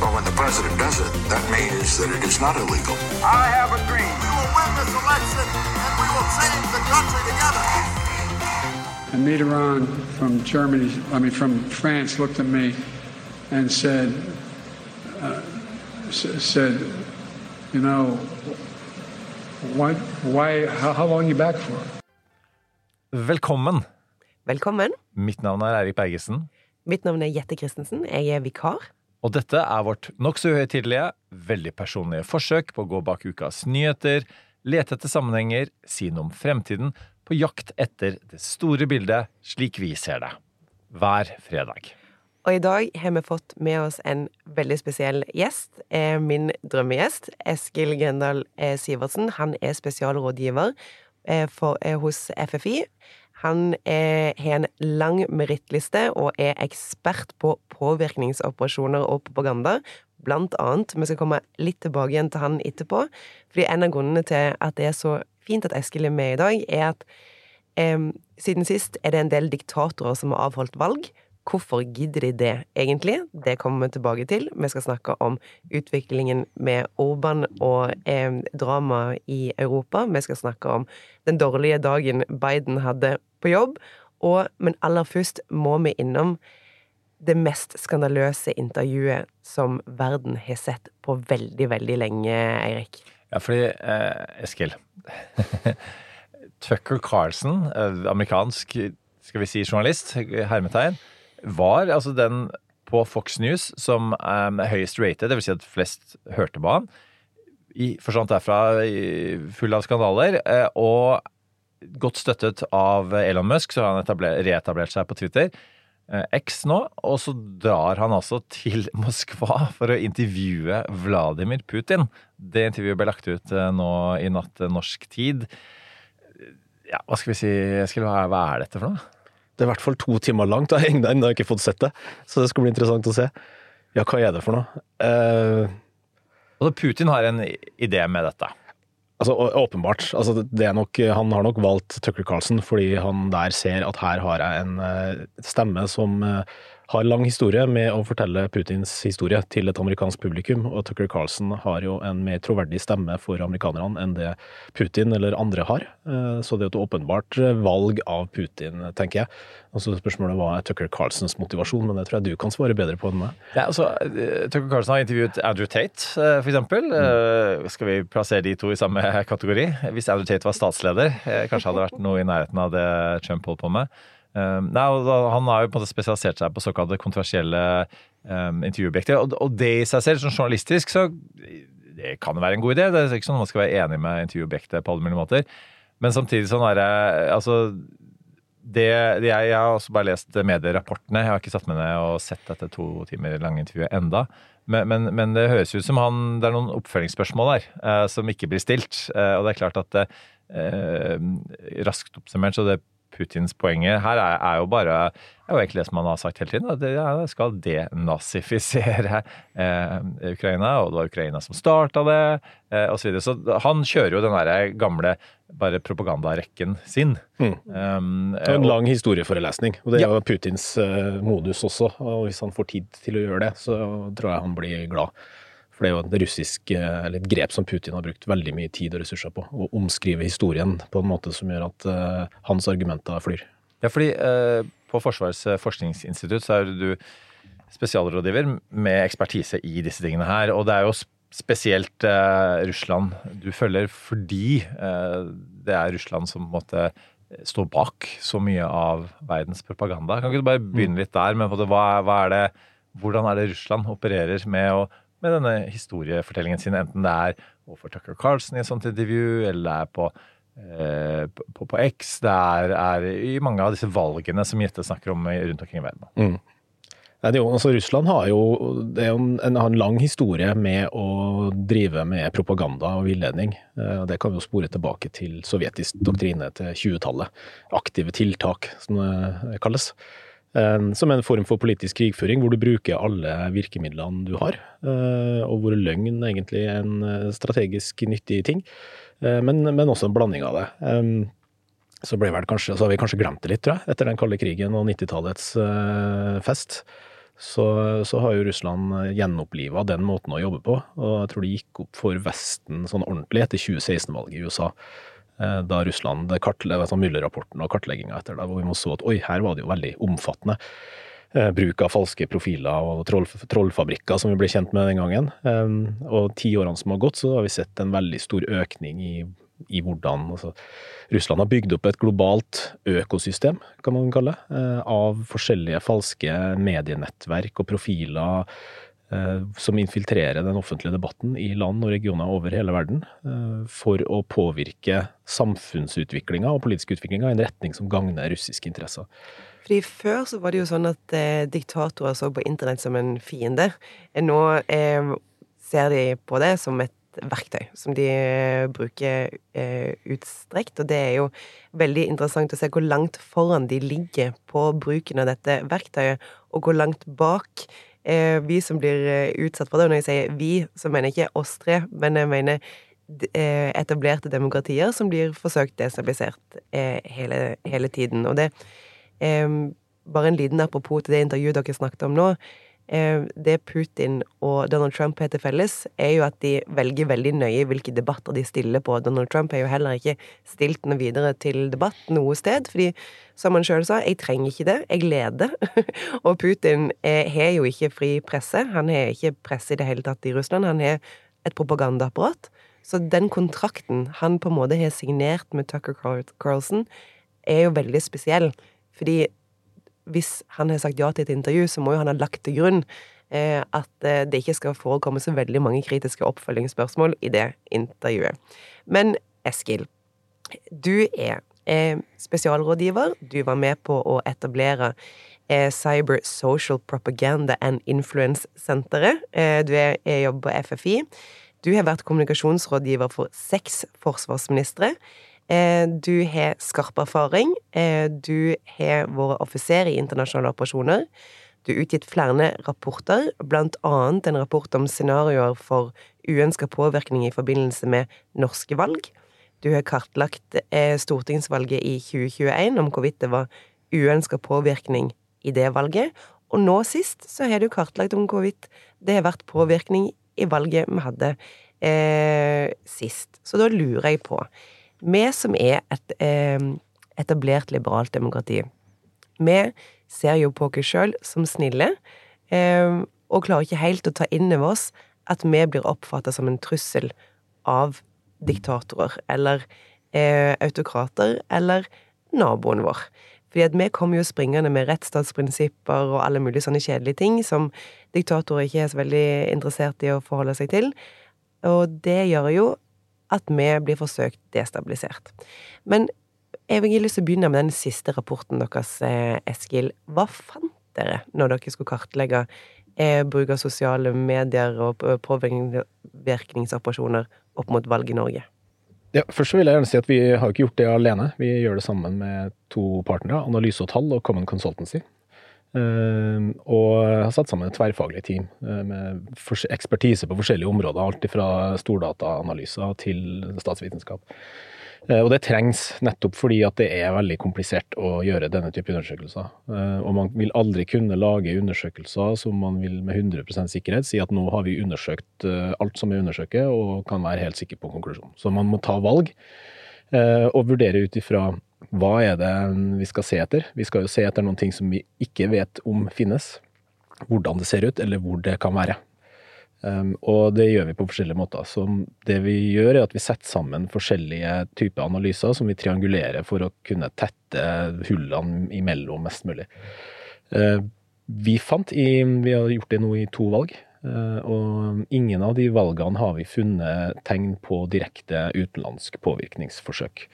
Well, when the president does it, that means that it is not illegal. I have a dream. We will win this election and we will change the country together. And Mitterrand from Germany, I mean, from France, looked at me and said, uh, s- said, you know, what, why, how, how long are you back for? Velkommen. Velkommen. Mitt navn er Eirik Bergesen, Mitt navn er Jette Christensen. Jeg er vikar. Og dette er vårt nokså uhøytidelige, veldig personlige forsøk på å gå bak ukas nyheter, lete etter sammenhenger, si noe om fremtiden, på jakt etter det store bildet slik vi ser det. Hver fredag. Og i dag har vi fått med oss en veldig spesiell gjest. Eh, Min drømmegjest, Eskil Grendal eh, Sivertsen. Han er spesialrådgiver eh, hos FFI. Han har en lang merittliste og er ekspert på påvirkningsoperasjoner og propaganda. Blant annet. Vi skal komme litt tilbake igjen til han etterpå. Fordi en av grunnene til at det er så fint at Eskil er med i dag, er at eh, siden sist er det en del diktatorer som har avholdt valg. Hvorfor gidder de det, egentlig? Det kommer vi tilbake til. Vi skal snakke om utviklingen med Orban og eh, drama i Europa. Vi skal snakke om den dårlige dagen Biden hadde på jobb. Og, men aller først må vi innom det mest skandaløse intervjuet som verden har sett på veldig, veldig lenge, Eirik. Ja, fordi, eh, Eskil Tucker Carlson, eh, amerikansk skal vi si journalist, hermetegn, var altså den på Fox News som er høyest rated, dvs. Si at flest hørte på han. I, forsvant derfra full av skandaler, eh, og godt støttet av Elon Musk, så har han reetablert seg på Twitter. eh, X nå, og så drar han altså til Moskva for å intervjue Vladimir Putin. Det intervjuet ble lagt ut eh, nå i natt norsk tid. Ja, hva skal vi si, Eskil, hva er dette for noe? Det er i hvert fall to timer langt, og jeg har ennå ikke fått sett det. Så det skal bli interessant å se. Ja, hva er det for noe? Uh, Altså, Putin har en idé med dette. altså, åpenbart. Altså, det nok, han har nok valgt Tucker Carlson fordi han der ser at her har jeg en eh, stemme som eh, har lang historie med å fortelle Putins historie til et amerikansk publikum, og Tucker Carlson har jo en mer troverdig stemme for amerikanerne enn det Putin eller andre har. Eh, Så det er et åpenbart eh, valg av Putin, tenker jeg. Og så spørsmålet hva er Tucker Carlsons motivasjon, men det tror jeg du kan svare bedre på enn meg. Ja, altså, eh, Tucker Carlson har intervjuet Andrew Tate, for eksempel. Eh, Skal vi plassere de to i samme kategori? Hvis Andrew Tate var statsleder, kanskje hadde vært noe i nærheten av det Trump holdt på med. Eh, Nei, Han har jo på en måte spesialisert seg på såkalte kontroversielle um, intervjuobjekter. Og, og det i seg selv, sånn journalistisk, så det kan være en god idé. Det er ikke sånn man skal være enig med intervjuobjektet på alle mulige måter. Men samtidig sånn er det Altså, det jeg, jeg har også bare lest medierapportene. Jeg har ikke satt meg ned og sett dette to timer lange intervjuet enda. Men, men, men det høres ut som han, det er noen oppfølgingsspørsmål der eh, som ikke blir stilt. Eh, og det er klart at eh, Raskt oppsummert, så det Putins poenget her er, er jo bare er jo egentlig det som han har sagt hele tiden. At det ja, skal denazifisere eh, Ukraina, og det var Ukraina som starta det, eh, osv. Så, videre. så han kjører jo den der gamle bare propagandarekken sin. Um, Det er en lang historieforelesning, og det er Ja. jo Putins eh, modus også. Og hvis han får tid til å gjøre det, så tror jeg han blir glad. For det er jo et russisk eh, eller et grep som Putin har brukt veldig mye tid og ressurser på. Å omskrive historien på en måte som gjør at uh, hans argumenter flyr. Ja, fordi uh, på Forsvarets forskningsinstitutt så er du spesialrådgiver med ekspertise i disse tingene her. Og det er jo spesielt uh, Russland du følger fordi det er Russland som måtte stå bak så mye av verdens propaganda. Kan ikke du bare begynne litt der Men hva, hva er det, hvordan er det Russland opererer med, å, med denne historiefortellingen sin, enten det er overfor Tucker Carlson i et sånt intervju, eller det er på eh, på, på X, det er, er i mange av disse valgene som Jette snakker om rundt omkring i verden. Mm. Nei, det altså Russland har jo, jo en, en, en lang historie med å drive med propaganda og villedning. Eh, Det kan vi jo spore tilbake til sovjetisk doktrine til 20-tallet. Aktive tiltak, som det kalles. Som en form for politisk krigføring, hvor du bruker alle virkemidlene du har. eh, Og hvor løgn egentlig er en eh, strategisk nyttig ting, eh, men, men også en blanding av det. Så, ble vel kanskje, så har vi kanskje glemt det litt, tror jeg, etter den kalde krigen og 90-tallets eh, fest. Så, så har jo Russland gjenoppliva den måten å jobbe på, og jeg tror det gikk opp for Vesten sånn ordentlig etter 2016-valget i USA. Eh, Da Russland kartla altså Müller-rapporten og kartlegginga etter det, hvor vi må så at oi, her var det jo veldig omfattende. eh, Bruk av falske profiler og troll, trollfabrikker, som vi ble kjent med den gangen. Eh, Og ti årene som har gått, så har vi sett en veldig stor økning i, i hvordan altså, Russland har bygd opp et globalt økosystem, kan man kalle det, av forskjellige falske medienettverk og profiler som infiltrerer den offentlige debatten i land og regioner over hele verden, eh, for å påvirke samfunnsutviklinga og politiske utviklinga i en retning som gagner russiske interesser. Fordi Før så var det jo sånn at eh, diktatorer så på internett som en fiende. Eh, Nå eh, ser de på det som et verktøy som de eh, bruker eh, utstrekt. Og det er jo veldig interessant å se hvor langt foran de ligger på bruken av dette verktøyet, og hvor langt bak eh, vi som blir eh, utsatt for det. Og når jeg sier vi, så mener jeg ikke oss tre, men jeg mener eh, etablerte demokratier som blir forsøkt destabilisert eh, hele, hele tiden. Og det bare en liten apropos til det intervjuet dere snakket om nå. Em, det Putin og Donald Trump har til felles, er jo at de velger veldig nøye hvilke debatter de stiller på. Donald Trump har jo heller ikke stilt noe videre til debatt noe sted, fordi som han sjøl sa, jeg trenger ikke det, jeg leder. og Putin eh, har jo ikke fri presse. Han har ikke presse i det hele tatt i Russland. Han har et propagandaapparat. Så den kontrakten han på en måte har signert med Tucker Carlson, er jo veldig spesiell. Fordi hvis han har sagt ja til et intervju, så må jo han ha lagt til grunn eh, at eh, det ikke skal forekomme så veldig mange kritiske oppfølgingsspørsmål i det intervjuet. Men Eskil, du er eh, spesialrådgiver. Du var med på å etablere eh, Cyber Social Propaganda and Influence-senteret. Eh, du er, er jobber på FFI. Du har vært kommunikasjonsrådgiver for seks forsvarsministre. Eh, Du har skarp erfaring. Eh, Du har vært offiser i internasjonale operasjoner. Du har utgitt flere rapporter, blant annet en rapport om scenarioer for uønska påvirkning i forbindelse med norske valg. Du har kartlagt eh, stortingsvalget i 2021 om hvorvidt det var uønska påvirkning i det valget. Og nå sist så har du kartlagt om hvorvidt det har vært påvirkning i valget vi hadde eh, sist. Så da lurer jeg på Vi som er et eh, etablert liberalt demokrati, vi ser jo på oss sjøl som snille, eh, og klarer ikke helt å ta inn over oss at vi blir oppfatta som en trussel av diktatorer eller eh, autokrater eller naboen vår. Fordi at vi kommer jo springende med rettsstatsprinsipper og alle mulige sånne kjedelige ting som diktatorer ikke er så veldig interessert i å forholde seg til. Og det gjør jo at vi blir forsøkt destabilisert. Men jeg vil lyst til å begynne med den siste rapporten deres, eh, Eskil. Hva fant dere når dere skulle kartlegge eh, bruk av sosiale medier og påvirkningsoperasjoner opp mot valg i Norge? Ja, først vil jeg gjerne si at vi har ikke gjort det alene. Vi gjør det sammen med to partnere, Analyse og Tall og Common Consultancy. Eh, og har satt sammen et tverrfaglig team eh, med ekspertise på forskjellige områder. Alt fra stordataanalyser til statsvitenskap. Eh, Og det trengs nettopp fordi at det er veldig komplisert å gjøre denne type undersøkelser. Eh, Og man vil aldri kunne lage undersøkelser som man vil med 100% sikkerhet si at nå har vi undersøkt alt som er undersøket og kan være helt sikker på konklusjonen. Så man må ta valg og vurdere ut ifra hva er det vi skal se etter. Vi skal jo se etter noen ting som vi ikke vet om finnes. Hvordan det ser ut, eller hvor det kan være. Um, og det gjør vi på forskjellige måter. Så det vi gjør, er at vi setter sammen forskjellige typer analyser som vi triangulerer for å kunne tette hullene imellom mest mulig. Uh, vi fant i Vi har gjort det nå i to valg. uh, og ingen av de valgene har vi funnet tegn på direkte utenlandsk påvirkningsforsøk.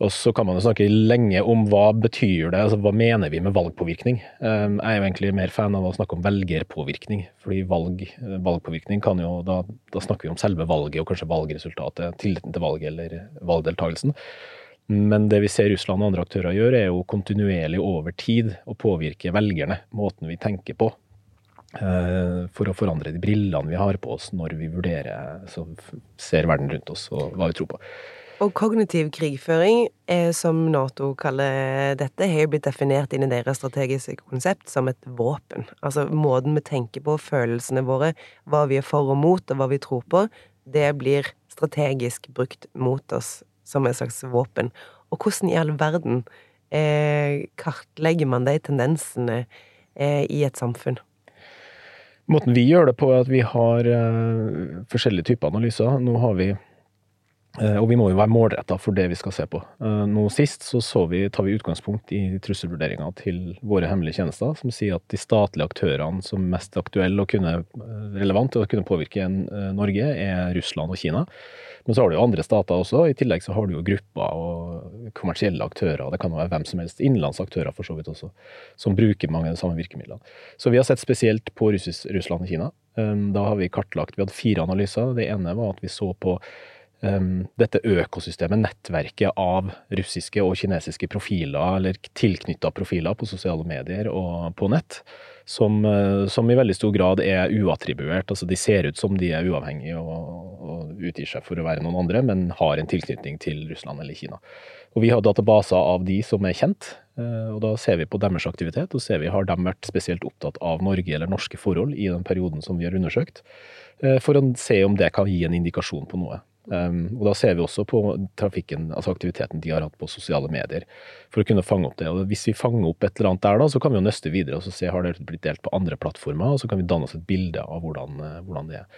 Og så kan man jo snakke lenge om hva betyr det, altså hva mener vi med valgpåvirkning. Um, Jeg er jo egentlig mer fan av å snakke om velgerpåvirkning, fordi valg, valgpåvirkning kan jo, da, da snakker vi om selve valget og kanskje valgresultatet, tilliten til valget eller valgdeltakelsen. Men det vi ser Russland og andre aktører gjøre, er jo kontinuerlig over tid å påvirke velgerne, måten vi tenker på. eh, For å forandre de brillene vi har på oss når vi vurderer, så ser verden rundt oss og hva vi tror på. Og kognitiv krigføring, eh, som Nato kaller dette, har jo blitt definert inn i deres strategiske konsept som et våpen. Altså måten vi tenker på, følelsene våre, hva vi er for og mot, og hva vi tror på, det blir strategisk brukt mot oss som et slags våpen. Og hvordan i all verden eh, kartlegger man de tendensene eh, i et samfunn? Måten vi gjør det på er at vi har eh, forskjellige typer analyser. Nå har vi og vi må jo være målretta for det vi skal se på. Eh, Nå sist så, så vi, tar vi utgangspunkt i trusselvurderinga til våre hemmelige tjenester, som sier at de statlige aktørene som er mest aktuelle og kunne eh, relevant til å kunne påvirke eh, Norge, er Russland og Kina. Men så har du jo andre stater også. I tillegg så har du jo grupper og kommersielle aktører. Det kan være hvem som helst. Innenlandsaktører for så vidt også, som bruker mange av de samme virkemidlene. Så vi har sett spesielt på Russland og Kina. Da har vi kartlagt Vi hadde fire analyser. Det ene var at vi så på um, dette økosystemet, nettverket av russiske og kinesiske profiler, eller tilknytta profiler på sosiale medier og på nett, som, eh, som i veldig stor grad er uattribuert. Altså de ser ut som de er uavhengige og, og utgir seg for å være noen andre, men har en tilknytning til Russland eller Kina. Og vi har databaser av de som er kjent, eh, og da ser vi på deres aktivitet, og ser vi har de vært spesielt opptatt av Norge eller norske forhold i den perioden som vi har undersøkt, eh, for å se om det kan gi en indikasjon på noe. Um, og da ser vi også på trafikken, altså aktiviteten de har hatt på sosiale medier, for å kunne fange opp det. Og hvis vi fanger opp et eller annet der, da, så kan vi jo nøste videre og så se har det blitt delt på andre plattformer, og så kan vi danne oss et bilde av hvordan, eh, hvordan det er.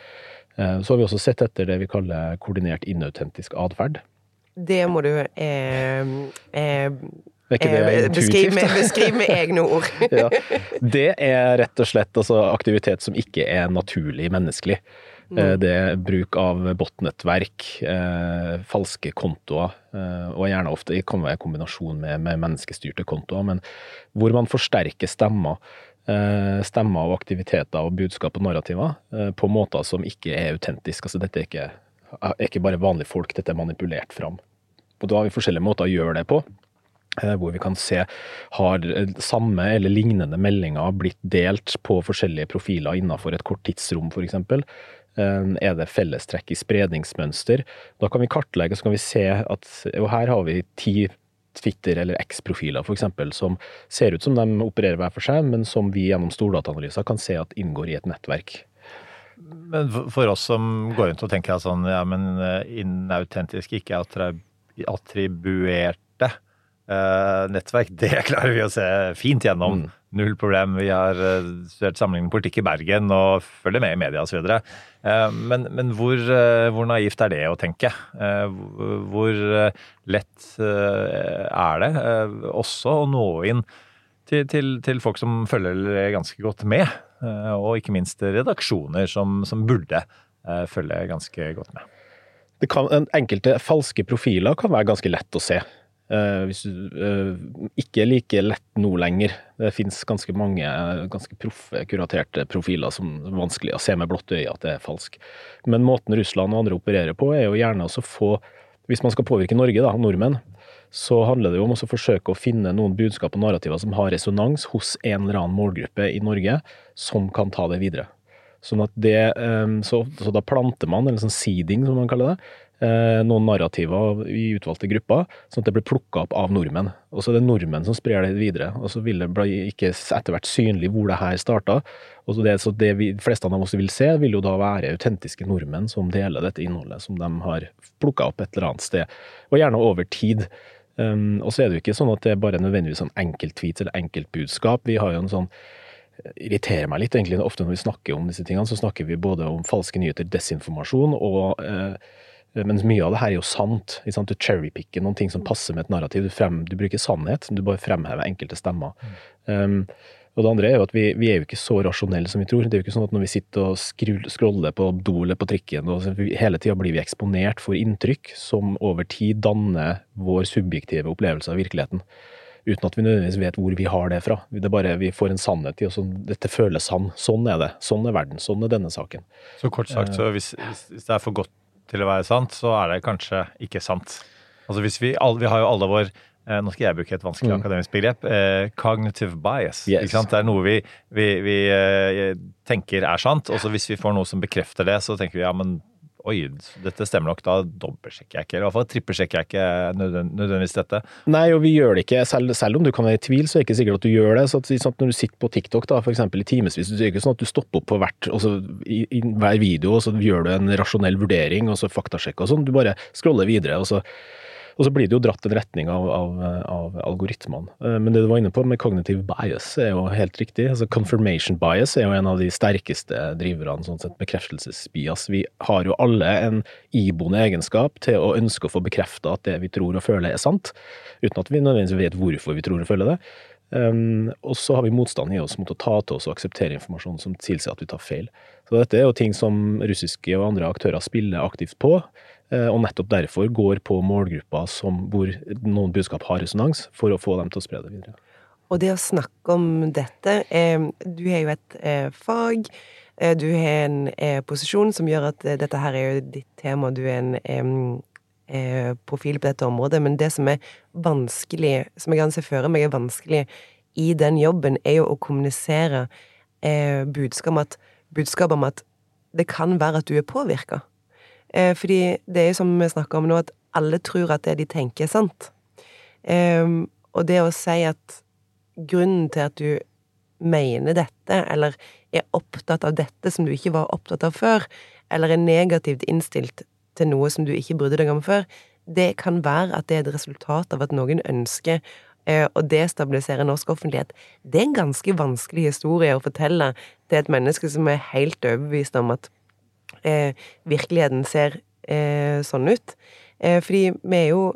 Uh, Så har vi også sett etter det vi kaller koordinert inautentisk atferd. Det må du eh, eh, beskrive, med, beskriv med egne ord. ja. Det er rett og slett altså, aktivitet som ikke er naturlig menneskelig. Eh, Det er bruk av botnettverk, eh, falske kontoer, eh, og gjerne ofte kan være i kombinasjon med, med menneskestyrte kontoer, men hvor man forsterker stemmer. Stemmer og aktiviteter og budskap og narrativer på måter som ikke er autentiske. Altså, dette er ikke, er ikke bare vanlige folk, dette er manipulert fram. Og da har vi forskjellige måter å gjøre det på. Hvor vi kan se har samme eller lignende meldinger blitt delt på forskjellige profiler innenfor et kort tidsrom f.eks. Er det fellestrekk i spredningsmønster? Da kan vi kartlegge så kan vi se at og her har vi ti Twitter- eller X-profiler f.eks. som ser ut som de opererer hver for seg, men som vi gjennom stordataanalyser kan se at inngår i et nettverk. Men for- oss som går rundt og tenker at sånn, ja, men eh, inautentisk, ikke attribuerte nettverk, det klarer vi å se fint gjennom. Null problem. Vi har eh, studert sammenlignende politikk i Bergen og følger med i media osv. Uh, men men hvor, eh, hvor naivt er det å tenke? Eh, hvor eh, lett eh, er det eh, også å nå inn til, til, til folk som følger ganske godt med, eh, og ikke minst redaksjoner som, som burde eh, følge ganske godt med. Det kan, enkelte falske profiler kan være ganske lett å se. Eh, hvis du, eh, ikke like lett nå lenger. Det finnes ganske mange eh, ganske proffe, kuraterte profiler som er vanskelig å se med blått øye at det er falsk. Men måten Russland og andre opererer på, er jo gjerne å få Hvis man skal påvirke Norge, da, nordmenn, så handler det jo om å forsøke å finne noen budskap og narrativer som har resonans hos en eller annen målgruppe i Norge, som kan ta det videre. Sånn at det, så, så da planter man, eller sånn seeding som man kaller det, noen narrativer i utvalgte grupper, sånn at det blir plukka opp av nordmenn. Og så er det nordmenn som sprer det videre. Og så vil det bli ikke etter hvert synlig hvor det her starta. Og så det, så det vi, fleste av oss vil se, vil jo da være autentiske nordmenn som deler dette innholdet som de har plukka opp et eller annet sted. Og gjerne over tid. Um, og så er det jo ikke sånn at det er bare nødvendigvis sånn enkelttweets eller enkeltbudskap. Vi har jo en sånn irriterer meg litt egentlig ofte når vi snakker om disse tingene, så snakker vi både om falske nyheter, desinformasjon og eh, men mye av det her er jo sant. sant? Du cherrypicker noen ting som passer med et narrativ. Du, frem, du bruker sannhet, du bare fremhever enkelte stemmer. Um, Og det andre er jo at vi, vi er jo ikke så rasjonelle som vi tror. Det er jo ikke sånn at når vi sitter og skrull- scroller på do eller på trikken, og hele tida blir vi eksponert for inntrykk som over tid danner vår subjektive opplevelse av virkeligheten. Uten at vi nødvendigvis vet hvor vi har det fra. Det er bare Vi får en sannhet i oss. Dette føles sann. Sånn er det. Sånn er verden. Sånn er denne saken. Så kort sagt, så hvis, hvis, hvis det er for godt til å være sant, så er det kanskje ikke sant. Altså hvis Vi, all, vi har jo alle vår eh, nå skal jeg bruke et vanskelig Mm. akademisk begrep. Eh, cognitive bias. Yes. Det er noe vi, vi, vi eh, tenker er sant, og så hvis vi får noe som bekrefter det, så tenker vi ja, men oi, dette stemmer nok. Da dobbeltsjekker jeg ikke, eller i hvert fall trippelsjekker jeg ikke nødvendigvis dette. Nei, og vi gjør det ikke. Selv, selv om du kan være i tvil, så er det ikke sikkert at du gjør det. Så at, sånn at når du sitter på TikTok da, for eksempel i timevis, så er det ikke sånn at du stopper opp på hvert, altså, i, i hver video, og så gjør du en rasjonell vurdering, og så faktasjekker og sånn. Du bare scroller videre, og så, og så blir det jo dratt en retning av, av, av algoritmene. Eh, Men det du var inne på med kognitiv bias er jo helt riktig. Altså confirmation bias er jo en av de sterkeste driverne, sånn sett, bekreftelsesbias. Vi har jo alle en iboende egenskap til å ønske å få bekrefta at det vi tror og føler er sant, uten at vi nødvendigvis vet hvorfor vi tror og føler det. Um, og så har vi motstand i oss mot å ta til oss og akseptere informasjon som tilsier at vi tar feil. Så dette er jo ting som russiske og andre aktører spiller aktivt på, og nettopp derfor går på målgrupper som, hvor noen budskap har resonans, for å få dem til å spre det videre. Og det å snakke om dette eh, Du har jo et eh, fag, eh, du har en eh, posisjon som gjør at eh, dette her er jo ditt tema, du er en eh, profil på dette området, men det som er vanskelig, som jeg kan se meg er vanskelig i den jobben, er jo å kommunisere eh, budskap, om at, budskap om at det kan være at du er påvirka. Eh, fordi det er jo som vi snakker om nå, at alle tror at det de tenker, er sant. Eh, og det å si at grunnen til at du mener dette, eller er opptatt av dette som du ikke var opptatt av før, eller er negativt innstilt til noe som du ikke brydde deg om før, det kan være at det er et resultat av at noen ønsker eh, å destabilisere norsk offentlighet. Det er en ganske vanskelig historie å fortelle til et menneske som er helt overbevist om at eh, virkeligheten ser eh, sånn ut. Eh, fordi vi er jo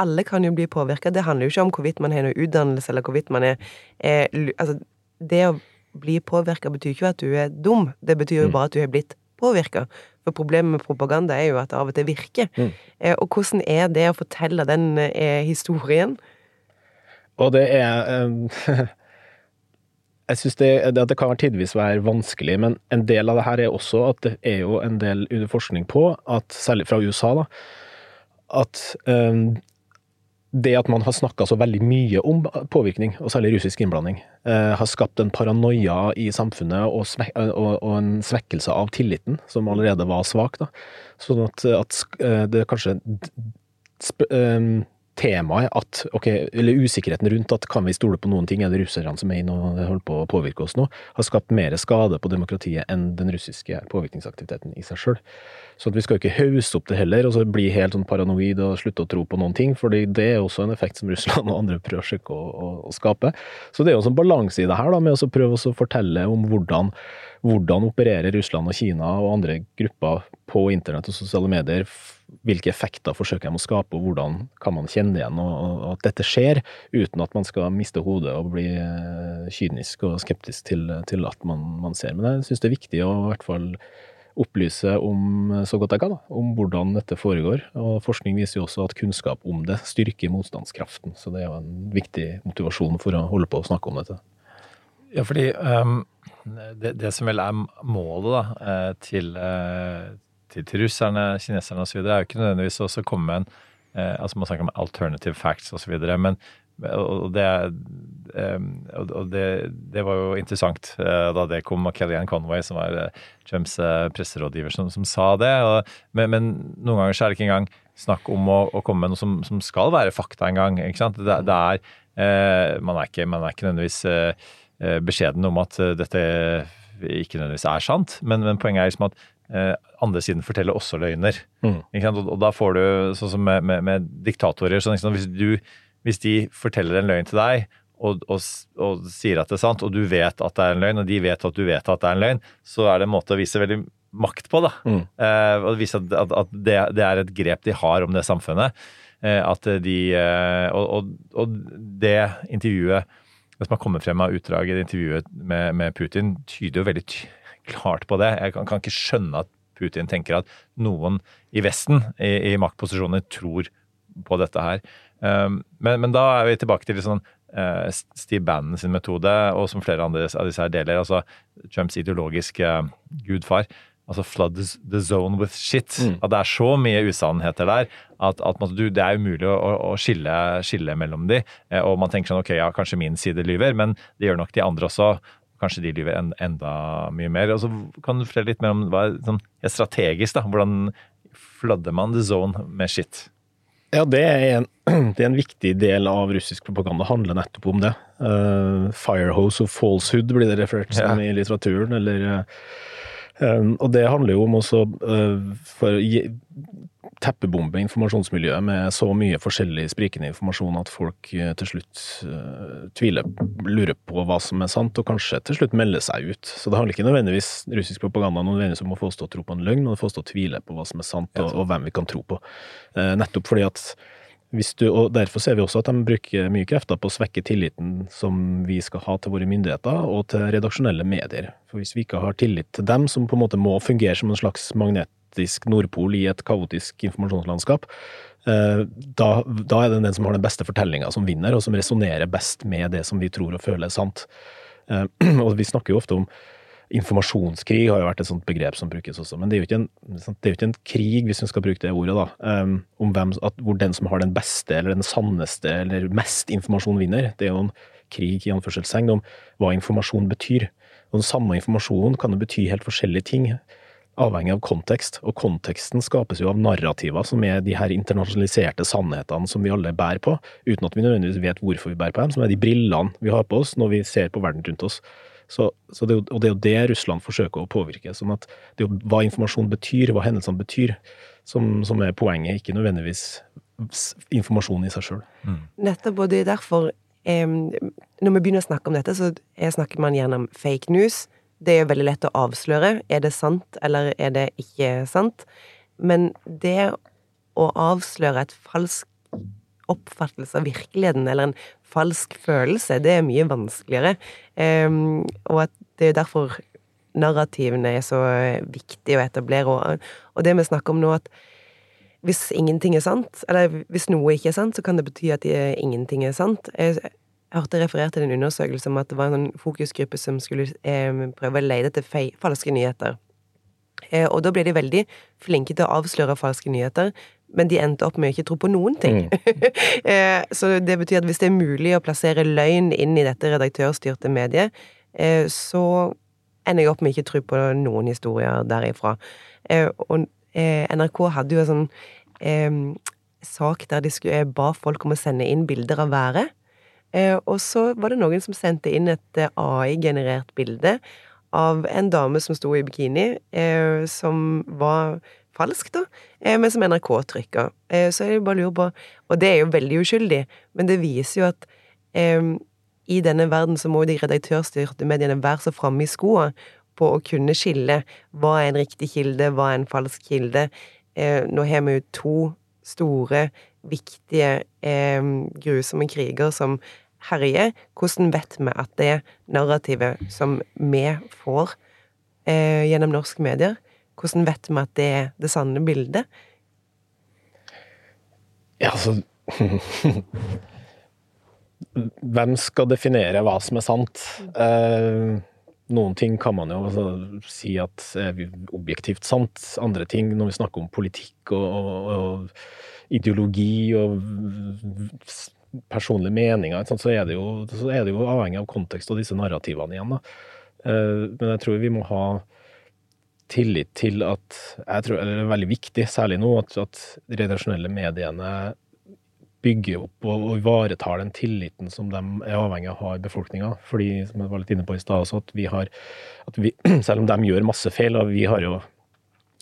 alle kan jo bli påvirka. Det handler jo ikke om hvorvidt man har noe utdannelse, eller hvorvidt man er eh, Altså, det å bli påvirka betyr ikke at du er dum, det betyr jo bare at du har blitt påvirka. For problemet med propaganda er jo at det av og til virker. Mm. Eh, og hvordan er det å fortelle den eh, historien? Og det er Jeg syns det, det, kan tidvis være vanskelig, men en del av det her er også at det er jo en del forskning på, at særlig fra USA, da, at um, det at man har snakka så veldig mye om påvirkning, og særlig russisk innblanding, eh, har skapt en paranoia i samfunnet og, svek og, og en svekkelse av tilliten, som allerede var svak. Da. Sånn at, at eh, det kanskje sp eh, temaet at, ok, eller usikkerheten rundt at kan vi stole på noen ting, er det russerne som er inne og holder på å påvirke oss nå, har skapt mer skade på demokratiet enn den russiske påvirkningsaktiviteten i seg sjøl. Så at vi skal ikke hause opp det heller, og så bli helt sånn paranoid og slutte å tro på noen ting, fordi det er også en effekt som Russland og andre prøver å søke å, å, skape. Så det er jo en sånn balanse i det her, da, med å prøve å fortelle om hvordan, hvordan opererer Russland og Kina og andre grupper på internett og sosiale medier, hvilke effekter forsøker de å skape, og hvordan kan man kjenne igjen og, og at dette skjer, uten at man skal miste hodet og bli eh, kynisk og skeptisk til, til at man, man ser. Men jeg syns det er viktig å i hvert fall opplyse om, så godt jeg kan, da, om hvordan dette foregår. Og forskning viser jo også at kunnskap om det styrker motstandskraften, så det er jo en viktig motivasjon for å holde på å snakke om dette. Ja, fordi um, det, det som vel er målet da, eh, til, eh, til, til russerne, kineserne osv., er jo ikke nødvendigvis også å komme med en eh, altså Man snakker om alternative facts osv., men og det, ehm, og det, det var jo interessant eh, da det kom av Kellyanne Conway, som var eh, Trumps eh, presserådgiver, som, som sa det. Men, men noen ganger så er det ikke engang snakk om å, å komme med noe som, som skal være fakta engang. ikke sant? Det, det er, man, er ikke, man er ikke nødvendigvis beskjeden om at dette ikke nødvendigvis er sant, men, men poenget er liksom at andre siden forteller også løgner. Mm. Ikke sant? Og, da får du, sånn som med, med, med diktatorer sånn, hvis, du, hvis de forteller en løgn til deg, og, og, og sier at det er sant, og du vet at det er en løgn, og de vet at du vet at det er en løgn, så er det en måte å vise veldig makt på, da. Mm. Eh, og vise at, at, at det, det er et grep de har om det samfunnet. Eh, at de eh, og, og, og det intervjuet det som har kommet frem av utdraget i intervjuet med, med Putin, tyder jo veldig ty klart på det. Jeg kan, kan, ikke skjønne at Putin tenker at noen i Vesten, i, i maktposisjoner, tror på dette her. Um, men, men, da er vi tilbake til sånn uh, Steve Bannon sin metode, og som flere andre av disse her deler, altså Trumps ideologiske uh, gudfar. Altså flood the zone with shit. Mm. At det er så mye usannheter der at, at du, det er umulig å, å skille, skille, mellom de. Eh, og man tenker sånn ok, ja, kanskje min side lyver, men det gjør nok de andre også. Kanskje de lyver en, enda mye mer. Og så Kan du fortelle litt mer om hva sånn, er strategisk? da, Hvordan fladder man the zone med shit? Ja, det er, en, det er, en, viktig del av russisk propaganda. Handler nettopp om det. Uh, Firehose of falsehood blir det referert som ja. i litteraturen. Eller, uh, og det handler jo om også uh, for teppebombe informasjonsmiljøet med så mye forskjellig sprikende informasjon at folk til slutt tviler, lurer på hva som er sant, og kanskje til slutt melder seg ut. Så det handler ikke nødvendigvis russisk propaganda nødvendigvis om å få oss til å tro på en løgn, men å få oss til å tvile på hva som er sant, og, og hvem vi kan tro på. nettopp fordi at du, og Derfor ser vi også at de bruker mye krefter på å svekke tilliten som vi skal ha til våre myndigheter og til redaksjonelle medier. For Hvis vi ikke har tillit til dem, som på en måte må fungere som en slags magnetisk nordpol i et kaotisk informasjonslandskap, eh, da, da er det den som har den beste fortellinga som vinner, og som resonnerer best med det som vi tror og føler er sant. Eh, og Vi snakker jo ofte om Informasjonskrig har jo vært et sånt begrep som brukes også, men det er jo ikke en, jo ikke en krig, hvis vi skal bruke det ordet, da, um, om hvem, at, hvor den som har den beste eller den sanneste eller mest informasjon vinner. Det er jo en krig i anførselstegn om hva informasjon betyr. Og Den samme informasjonen kan jo bety helt forskjellige ting, avhengig av kontekst. Og konteksten skapes jo av narrativer, som er de her internasjonaliserte sannhetene som vi alle bærer på, uten at vi nødvendigvis vet hvorfor vi bærer på dem, som er de brillene vi har på oss når vi ser på verden rundt oss. Så, så det, og det er jo det Russland forsøker å påvirke. sånn at det er jo hva informasjon betyr, hva hendelsene betyr, som, som er poenget, ikke nødvendigvis informasjon i seg sjøl. Mm. Nettopp, og det er derfor eh, Når vi begynner å snakke om dette, så snakker man gjerne om fake news. Det er veldig lett å avsløre. Er det sant, eller er det ikke sant? Men det å avsløre et falsk oppfattelse av virkeligheten, eller en falsk følelse, det er mye vanskeligere. Um, og at det er derfor narrativene er så viktige å etablere. Og, og det vi snakker om nå, at hvis ingenting er sant, eller hvis noe ikke er sant, så kan det bety at det, ingenting er sant. Jeg, jeg hørte referert til en undersøkelse om at det var en fokusgruppe som skulle eh, prøve å lete etter falske nyheter. Eh, og da ble de veldig flinke til å avsløre falske nyheter, men de endte opp med å ikke tro på noen ting. Mm. Eh, så det betyr at hvis det er mulig å plassere løgn inn i dette redaktørstyrte mediet, eh, så ender jeg opp med å ikke tro på noen historier derifra. Og NRK hadde jo en sånn sak der de skulle, ba folk om å sende inn bilder av været. Og så var det noen som sendte inn et AI-generert bilde av en dame som sto i bikini, eh, som var falsk, da, eh, men som NRK trykka. Eh, så jeg bare lurer på Og det er jo veldig uskyldig, men det viser jo at eh, i denne verden så må de redaktørstyrte mediene være så framme i skoa på å kunne skille hva er en riktig kilde, hva er en falsk kilde. Eh, nå har vi jo to store, viktige, eh, grusomme kriger som herjer, hvordan vet vi at det narrativet som vi får eh, gjennom norske medier, hvordan vet vi at det er det sanne bildet? Ja, altså Hvem skal definere hva som er sant? Eh, noen ting kan man jo altså, si at er objektivt sant. Andre ting, når vi snakker om politikk og, og, og ideologi og personlige meninger, så er, jo, så er, det jo, avhengig av kontekst og disse narrativene igjen. Da. Eh, men jeg tror vi må ha tillit til at jeg tror, Det er veldig viktig, særlig nå, at, at de redaksjonelle mediene bygger opp og, og ivaretar den tilliten som de er avhengig av å ha i befolkninga. Fordi, som jeg var litt inne på i stad også, at vi har at vi, Selv om de gjør masse feil, og vi har jo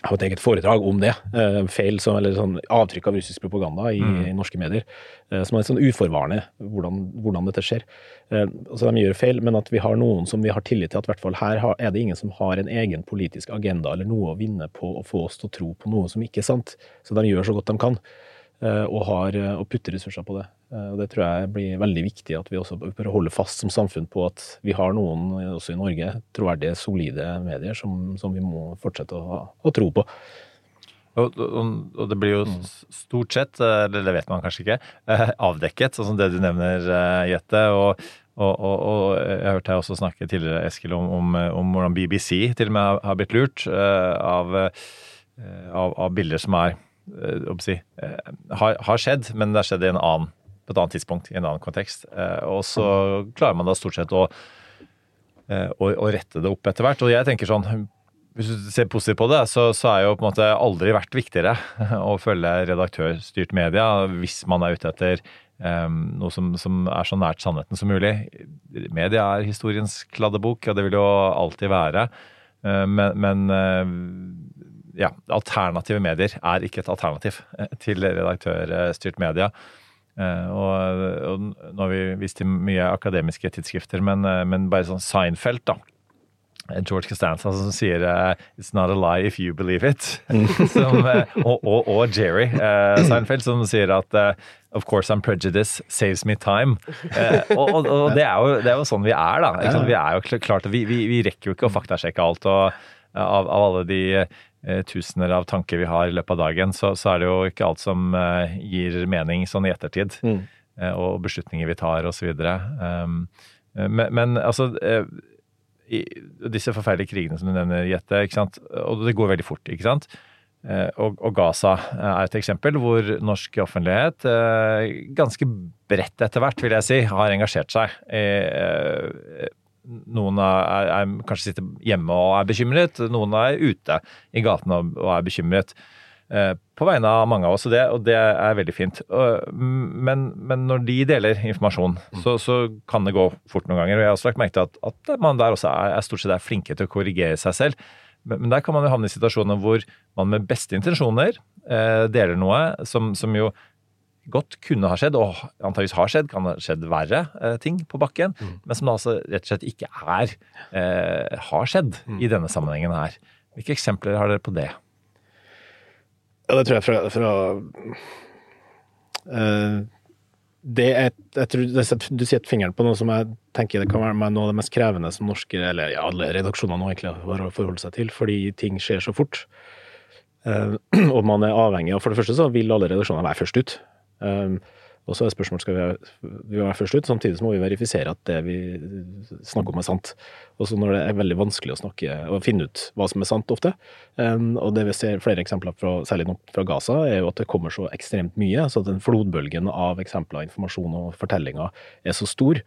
har et eget foredrag om det. Uh, feil som, eller sånn avtrykk av russisk propaganda i, mm. i norske medier. Uh, som er sånn uforvarende, hvordan, hvordan dette skjer. Uh, så de gjør feil, men at vi har noen som vi har tillit til at hvert fall her er det ingen som har en egen politisk agenda eller noe å vinne på å få oss til å tro på noe som ikke er sant. Så de gjør så godt de kan. Eh, og, har, og putter ressurser på det. Eh, Og det tror jeg blir veldig viktig at vi også bør holde fast som samfunn på at vi har noen, også i Norge, troverdige, solide medier som, som vi må fortsette å, å tro på. Og, og, og det blir jo stort sett, eh, eller det vet man kanskje ikke, eh, avdekket, sånn som det du nevner, eh, Jette. Og, og, jeg hørte deg også snakke tidligere, Eskil, om, om, eh, om hvordan BBC til og med har, blitt lurt eh, av, eh, av, av bilder som er eh, si, eh, har, har skjedd, men det har skjedd annen, på et annet tidspunkt, i en annen kontekst. Eh, Og så klarer man da stort sett å, å, å rette det opp etter hvert. Og jeg tenker sånn hvis du ser positivt på det, så, så er jo på en måte aldri vært viktigere å følge redaktørstyrt media hvis man er ute etter um, noe som, som er så nært sannheten som mulig. Media er historiens kladdebok, og det vil jo alltid være. Uh, men, men eh, ja, alternative medier er ikke et alternativ eh, til redaktørstyrt media. Eh, Og, og nå har vi vist til mye akademiske tidsskrifter, men, eh, men bare sånn Seinfeld, da. George Costanza som sier 'It's not a lie if you believe it'. som, og, og, og Jerry Seinfeld som sier at 'Of course I'm prejudice saves me time'. Og og, det, er jo, det er jo sånn vi er, da. Vi er jo klart, vi, vi, vi rekker jo ikke å faktasjekke alt. og av, av alle de tusener av tanker vi har i løpet av dagen, så, så er det jo ikke alt som eh, gir mening sånn i ettertid. Eh, og beslutninger vi tar, osv. Um, eh, men, men altså eh, i disse forferdelige krigene som du nevner, Jette, ikke sant? og det går veldig fort. ikke sant? Eh, Og, og Gaza er et eksempel hvor norsk offentlighet eh, ganske bredt etter hvert, vil jeg si, har engasjert seg. Noen er, er, kanskje sitter hjemme og er bekymret, noen er ute i gatene og, er bekymret. eh, På vegne av mange av oss, og det, og det er veldig fint. Men, men når de deler informasjon, så, så kan det gå fort noen ganger. Og jeg har også lagt merke til at, at man der også er, er stort sett er flinke til å korrigere seg selv. Men, men der kan man jo havne i situasjoner hvor man med beste intensjoner eh, deler noe som, som jo godt kunne ha skjedd, og antageligvis har skjedd, kan ha skjedd verre eh, ting på bakken, men som da altså rett og slett ikke er eh, har skjedd i denne sammenhengen her. Hvilke eksempler har dere på det? Ja, det tror jeg fra, fra uh, det er, jeg tror, Du setter fingeren på noe som jeg tenker det kan være noe av det mest krevende som norske, eller ja, alle redaksjoner nå egentlig har å forholde seg til, fordi ting skjer så fort. Uh, og man er avhengig av For det første så vil alle redaksjoner være først ut. Um, og så er spørsmålet skal vi vi være først ut, samtidig så må vi verifisere at det vi snakker om er sant. Og så når det er veldig vanskelig å snakke og finne ut hva som er sant ofte, um, og det vi ser flere eksempler fra, særlig nå fra Gaza, er jo at det kommer så ekstremt mye, så den flodbølgen av eksempler, informasjon og fortellinger er så stor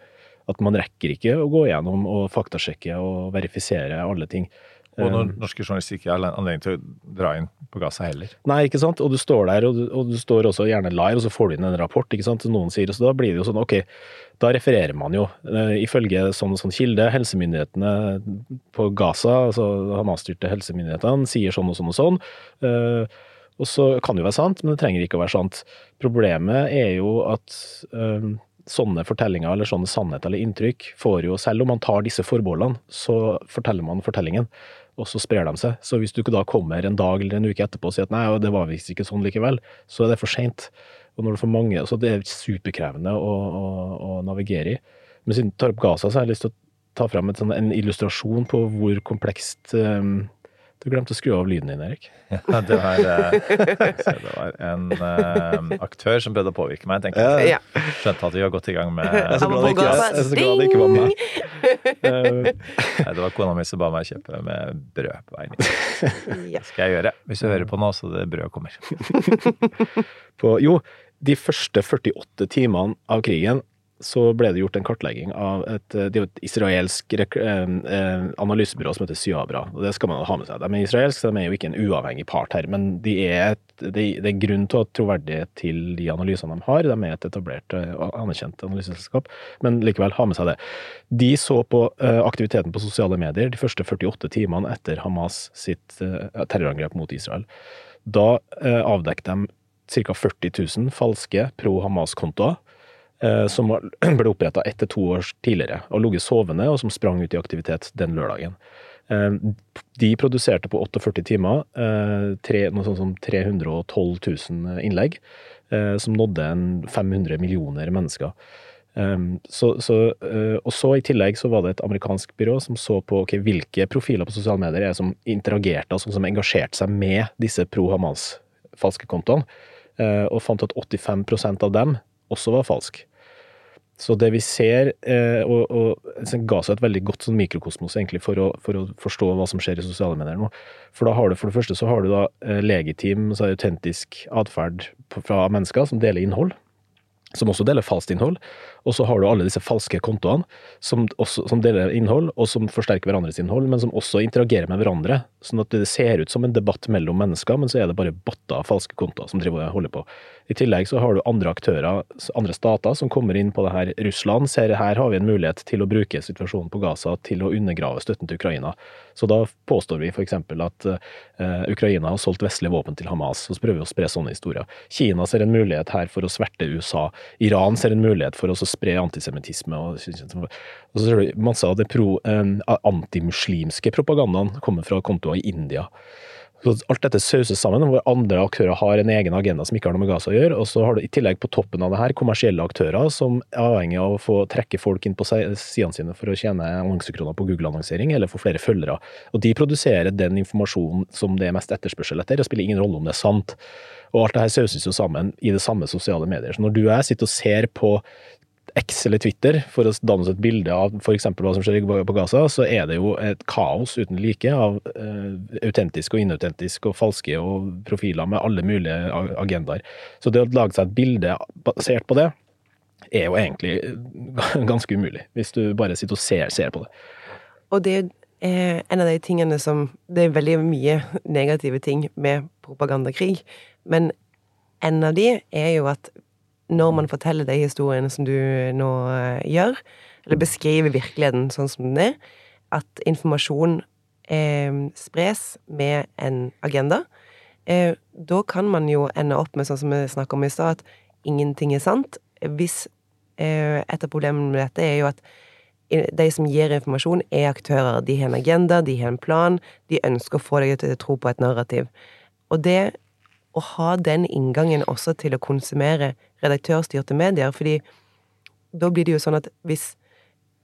at man rekker ikke å gå gjennom og faktasjekke og verifisere alle ting. Og når Um, norske journalister ikke har anledning til å dra inn på Gaza heller. Nei, ikke sant. Og du står der, og du, og du står også gjerne live, og så får du inn en rapport, ikke sant. Noen sier, så da blir det jo sånn, ok, da refererer man jo. Eh, ifølge sånn sånn kilde, helsemyndighetene på Gaza, altså Hamas-styrte helsemyndighetene, sier sånn og sånn og sånn. Eh, og så kan det jo være sant, men det trenger ikke å være sant. Problemet er jo at eh, sånne fortellinger eller sånne sannhet eller inntrykk får jo, selv om man tar disse forbeholdene, så forteller man fortellingen, og så sprer de seg. Så hvis du ikke da kommer en dag eller en uke etterpå og sier at nei, det var visst ikke sånn likevel, så er det for seint. Og når du får mange, så det er superkrevende å, å, å navigere i. Men siden du tar opp Gaza, så har jeg lyst til å ta fram et sånn, en illustrasjon på hvor komplekst um, Du glemte å skru av lyden din, Erik. Ja, det var, eh, det var en uh, aktør som prøvde å påvirke meg. tenker jeg. Ja. Skjønte at vi var godt i gang med Jeg er så glad det ikke, jeg er så glad det ikke var meg. Eh, Nei, Det var kona mi som ba meg kjøpe med brød på veien hit. Det skal jeg gjøre. Hvis du hører på nå, så det brødet kommer. på, jo, de første 48 timene av krigen så ble det gjort en kartlegging av et, er et israelsk eh, eh, analysebyrå som heter Syabra. og Det skal man ha med seg. De er israelske, de er jo ikke en uavhengig part her, men de er et, det, det er grunn til å ha troverdighet til de analysene de har. De er et etablert eh, og anerkjent analyseselskap, men likevel, ha med seg det. De så på eh, aktiviteten på sosiale medier de første 48 timene etter Hamas sitt eh, terrorangrep mot Israel. Da eh, avdekket de ca. 40 000 falske pro-Hamas-kontoer eh, som ble oppretta ett til to år tidligere og ligget sovende, og som sprang ut i aktivitet den lørdagen. Eh, De produserte på 48 timer eh, tre, noe sånt som 312 000 innlegg, eh, som nådde en 500 millioner mennesker. Så, så, og så i tillegg så var det et amerikansk byrå som så på okay, hvilke profiler på sosiale medier er som interagerte, altså som engasjerte seg med disse pro Hamas-falske kontoene, og fant at 85% av dem også var falsk. Så det vi ser, eh, og, og det ga seg et veldig godt sånn mikrokosmos egentlig for å, for å, forstå hva som skjer i sosiale medier nå. For da har du for det første så har du da legitim, så autentisk atferd fra mennesker som deler innhold som også deler falskt innhold. Og så har du alle disse falske kontoene som, også, som, deler innhold, og som forsterker hverandres innhold, men som også interagerer med hverandre. Sånn at det ser ut som en debatt mellom mennesker, men så er det bare botter av falske kontoer som driver og holder på. I tillegg så har du andre aktører, andre stater, som kommer inn på det her. Russland ser her har vi en mulighet til å bruke situasjonen på Gaza til å undergrave støtten til Ukraina. Så da påstår vi f.eks. at uh, Ukraina har solgt vestlige våpen til Hamas, og så prøver vi å spre sånne historier. Kina ser en mulighet her for å sverte USA. Iran ser en mulighet for å spre antisemittisme. Og, og, så masse av det pro, antimuslimske propagandaen kommer fra kontoer i India. Så alt dette sauses sammen, hvor andre aktører har en egen agenda som ikke har noe med Gaza å gjøre. Og så har du i tillegg på toppen av det her kommersielle aktører som er avhengig av å få trekke folk inn på sidene sine for å tjene annonsekroner på Google-annonsering, eller få flere følgere. Og de produserer den informasjonen som det er mest etterspørsel etter, og spiller ingen rolle om det er sant. Og alt det her sauses jo sammen i det samme sosiale medier. Så når du og jeg sitter og ser på X eller Twitter for å danne oss et bilde av f.eks. hva som skjer på Gaza, så er det jo et kaos uten like av uh, autentisk og inautentisk og falske og profiler med alle mulige agendaer. Så det å lage seg et bilde basert på det, er jo egentlig ganske umulig, hvis du bare sitter og ser, ser på det. Og det er en av de tingene som Det er veldig mye negative ting med propagandakrig, men en av de er jo at når man forteller de historiene som du nå eh, gjør, eller beskriver virkeligheten sånn som den er, at informasjon eh, spres med en agenda, eh, da kan man jo ende opp med, sånn som vi snakka om i stad, at ingenting er sant. Hvis eh, Et av problemene med dette er jo at de som gir informasjon, er aktører. De har en agenda, de har en plan, de ønsker å få deg til å tro på et narrativ. Og det å ha den inngangen også til å konsumere redaktørstyrte medier, fordi da blir det jo sånn at hvis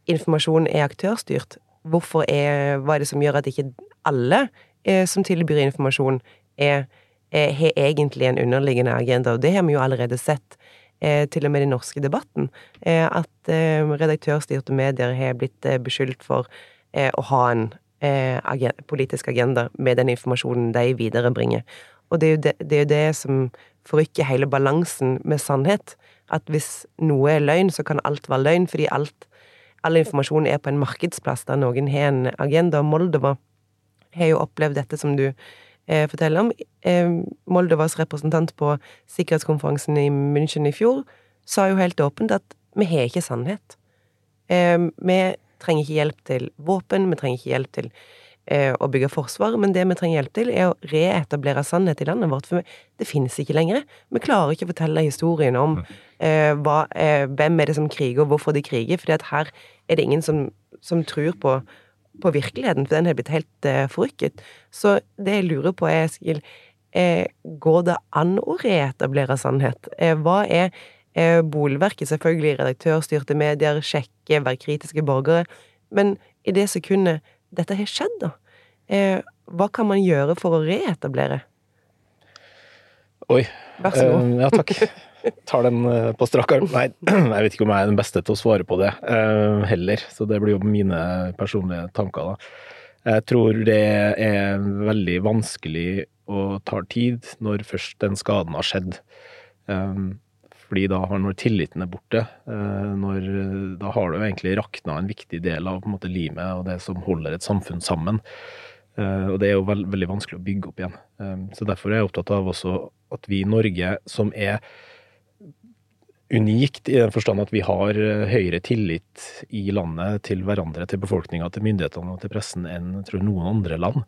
informasjonen er aktørstyrt, hvorfor er, hva er det som gjør at ikke alle eh, som tilbyr informasjon, er, har egentlig en underliggende agenda? Og det har vi jo allerede sett, eh, til og med i den norske debatten, eh, at eh, redaktørstyrte medier har blitt eh, beskyldt for eh, å ha en politisk agenda med den informasjonen de viderebringer. Og det er, jo det, det er jo det, som forrykker hele balansen med sannhet. At hvis noe er løgn, så kan alt være løgn, fordi alt, all informasjon er på en markedsplass der noen har en agenda. Moldova har jo opplevd dette som du eh, forteller om. Eh, Moldovas representant på sikkerhetskonferansen i München i fjor sa jo helt åpent at vi har ikke sannhet. Eh, vi trenger ikke hjelp til våpen, vi trenger ikke hjelp til å bygge forsvar, men det vi trenger hjelp til, er å reetablere sannhet i landet vårt, for det finnes ikke lenger. Vi klarer ikke å fortelle historien om eh, hva, eh, hvem er det som kriger, og hvorfor de kriger, For her er det ingen som, som tror på, på, virkeligheten, for den har blitt helt eh, forrykket. Så det jeg lurer på, er, Eskil, eh, går det an å reetablere sannhet? Eh, hva er bolverket? Selvfølgelig redaktørstyrte medier, sjekke, være kritiske borgere, men i det sekundet dette har skjedd, da. Eh, hva kan man gjøre for å reetablere? Oi. Vær så god. Uh, ja, takk. Tar den uh, på strak arm. Nei, jeg vet ikke om jeg er den beste til å svare på det uh, heller, så det blir jo mine personlige tanker, da. Jeg tror det er veldig vanskelig og tar tid når først den skaden har skjedd. Um, fordi da har når tilliten er borte, eh, når, da har du egentlig rakna en viktig del av måte, limet og det som holder et samfunn sammen. Eh, og det er jo veld, veldig vanskelig å bygge opp igjen. Eh, så derfor er jeg opptatt av også at vi i Norge, som er unikt i den forstand at vi har høyere tillit i landet til hverandre, til befolkninga, til myndighetene og til pressen enn tror, noen andre land.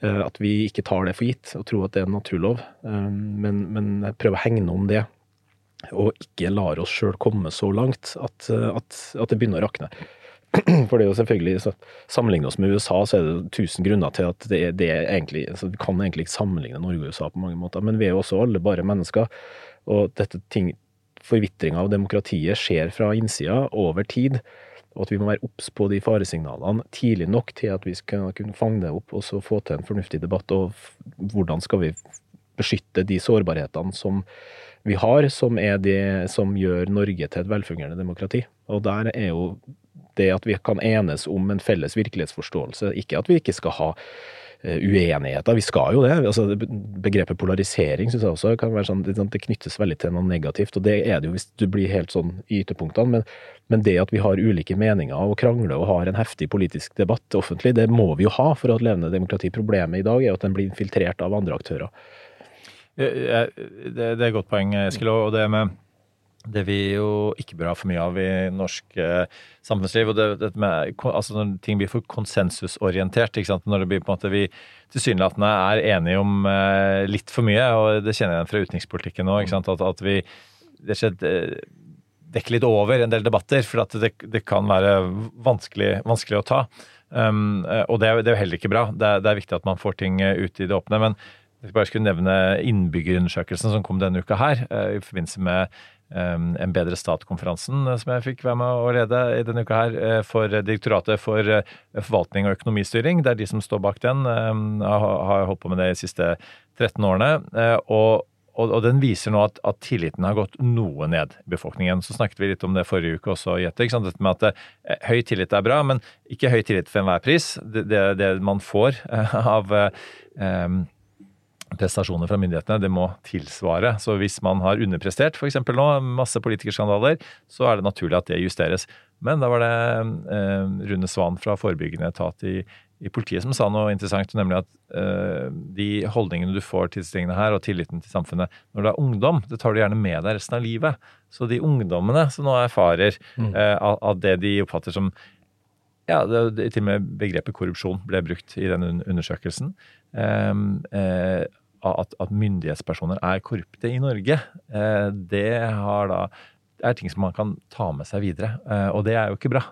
At vi ikke tar det for gitt og tror at det er en naturlov, men, men prøver å hegne om det og ikke lar oss sjøl komme så langt at, at, at, det begynner å rakne. For det er jo selvfølgelig, så Sammenligne oss med USA, så er det tusen grunner til at det, det er egentlig, altså Vi kan egentlig ikke sammenligne Norge og USA på mange måter, men vi er jo også alle bare mennesker. Og dette ting, forvitringa av demokratiet skjer fra innsida over tid. Og at vi må være obs på de faresignalene tidlig nok til at vi skal kunne fange det opp og så få til en fornuftig debatt. Og hvordan skal vi beskytte de sårbarhetene som vi har, som er det som gjør Norge til et velfungerende demokrati. Og der er jo det at vi kan enes om en felles virkelighetsforståelse, ikke at vi ikke skal ha eh, uenigheter. Vi skal jo det. altså Begrepet polarisering synes jeg også kan være sånn, det knyttes veldig til noe negativt. og Det er det jo hvis du blir helt sånn i ytterpunktene. Men, men det at vi har ulike meninger og krangler og har en heftig politisk debatt offentlig, det må vi jo ha for å ha et levende demokrati. Problemet i dag er at den blir infiltrert av andre aktører. Det, det er et godt poeng, Eskil. Og det med det vi jo ikke bør ha for mye av i norsk eh, samfunnsliv. og det, det med, altså Når ting blir for konsensusorientert, ikke sant? når det blir på en måte vi tilsynelatende er enige om eh, litt for mye, og det kjenner jeg igjen fra utenrikspolitikken nå, at, at, vi det skjer, eh, dekker litt over en del debatter, for at det, det kan være vanskelig, vanskelig å ta. Um, og det, det, er jo heller ikke bra. Det det er viktig at man får ting ut i det åpne. men jeg bare skulle nevne innbyggerundersøkelsen som kom denne uka her, eh, i forbindelse med um, En bedre stat-konferansen eh, som jeg fikk være med å lede i denne uka her, eh, for Direktoratet for forvaltning og økonomistyring. Det er de som står bak den. Jeg har holdt på med det de siste 13 årene. og og, den viser nå at, at, tilliten har gått noe ned i befolkningen. Så snakket vi litt om det forrige uke også, Jette. Dette med at høy tillit er bra, men ikke høy tillit for enhver pris. Det, det, det man får av um, prestasjoner fra myndighetene, det må tilsvare. Så hvis man har underprestert f.eks. nå, masse politikerskandaler, så er det naturlig at det justeres. Men da var det eh, Rune Svan fra forebyggende etat i, i, politiet som sa noe interessant, nemlig at eh, de holdningene du får til tingene her, og tilliten til samfunnet når du er ungdom, det tar du gjerne med deg resten av livet. Så de ungdommene som nå erfarer mm. eh, av, av det de oppfatter som ja, det, til og med begrepet korrupsjon ble brukt i den undersøkelsen. Eh, eh, at, at, myndighetspersoner er korrupte i Norge, eh, det, da, det er ting som man kan ta med seg videre. Eh, og det er jo ikke bra.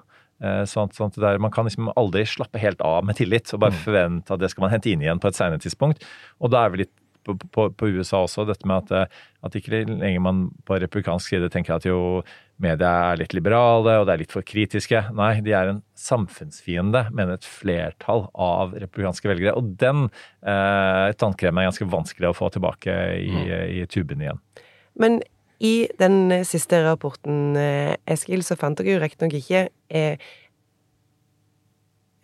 Eh, sånn, sånn der, man kan liksom aldri slappe helt av med tillit og bare mm. forvente at det skal man hente inn igjen på et senere tidspunkt. Og da er vi litt på, på, på, USA også, dette med at, at ikke lenger man på republikansk side tenker at jo media er litt liberale og det er litt for kritiske. Nei, de er en samfunnsfiende, mener et flertall av republikanske velgere. Og den eh, tannkremen er ganske vanskelig å få tilbake i, mm. i tuben igjen. Men i den siste rapporten, eh, Eskil, så fant dere jo riktignok ikke eh,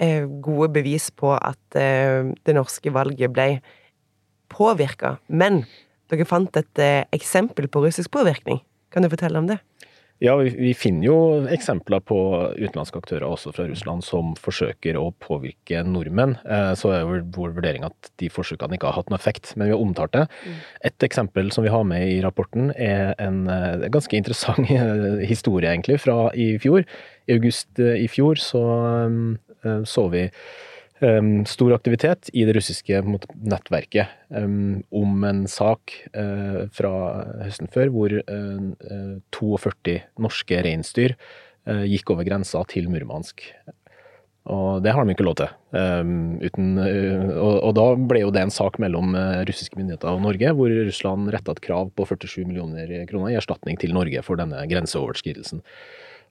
eh, gode bevis på at eh, det norske valget ble påvirka. Men dere fant et eh, eksempel på russisk påvirkning. Kan du fortelle om det? Ja, vi, vi, finner jo eksempler på utenlandske aktører også fra Russland som forsøker å påvirke nordmenn. Eh, så er jo vår vurdering at de forsøkene ikke har hatt noe effekt, men vi har omtalt det. Mm. Et eksempel som vi har med i rapporten er en eh, ganske interessant historie egentlig fra i fjor. I august i fjor så så vi um, stor aktivitet i det russiske nettverket um, om en sak uh, fra høsten før hvor uh, 42 norske reinsdyr uh, gikk over grensa til Murmansk. Og det har de ikke lov til. Um, uten, og, og, da ble jo det en sak mellom russiske myndigheter og Norge, hvor Russland retta et krav på 47 millioner kroner i erstatning til Norge for denne grenseoverskridelsen.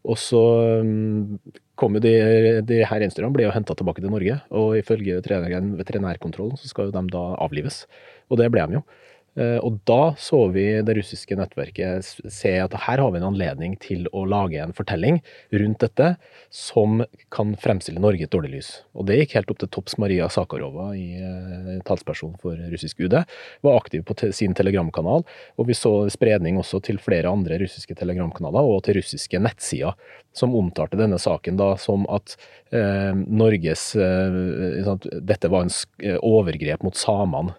Og så um, kom jo de, de her reinsdyrene ble jo henta tilbake til Norge, og ifølge veterinærkontrollen så skal jo de da avlives. Og det ble de jo. Eh, og da så vi det russiske nettverket se at her har vi en anledning til å lage en fortelling rundt dette som kan fremstille Norge i et dårlig lys. Og det gikk helt opp til topps. Maria Sakarova, i, eh, talsperson for russisk UD, var aktiv på sin telegramkanal. Og vi så spredning også til flere andre russiske telegramkanaler og til russiske nettsider som omtalte denne saken da som at eh, Norges eh, Dette var en overgrep mot samene.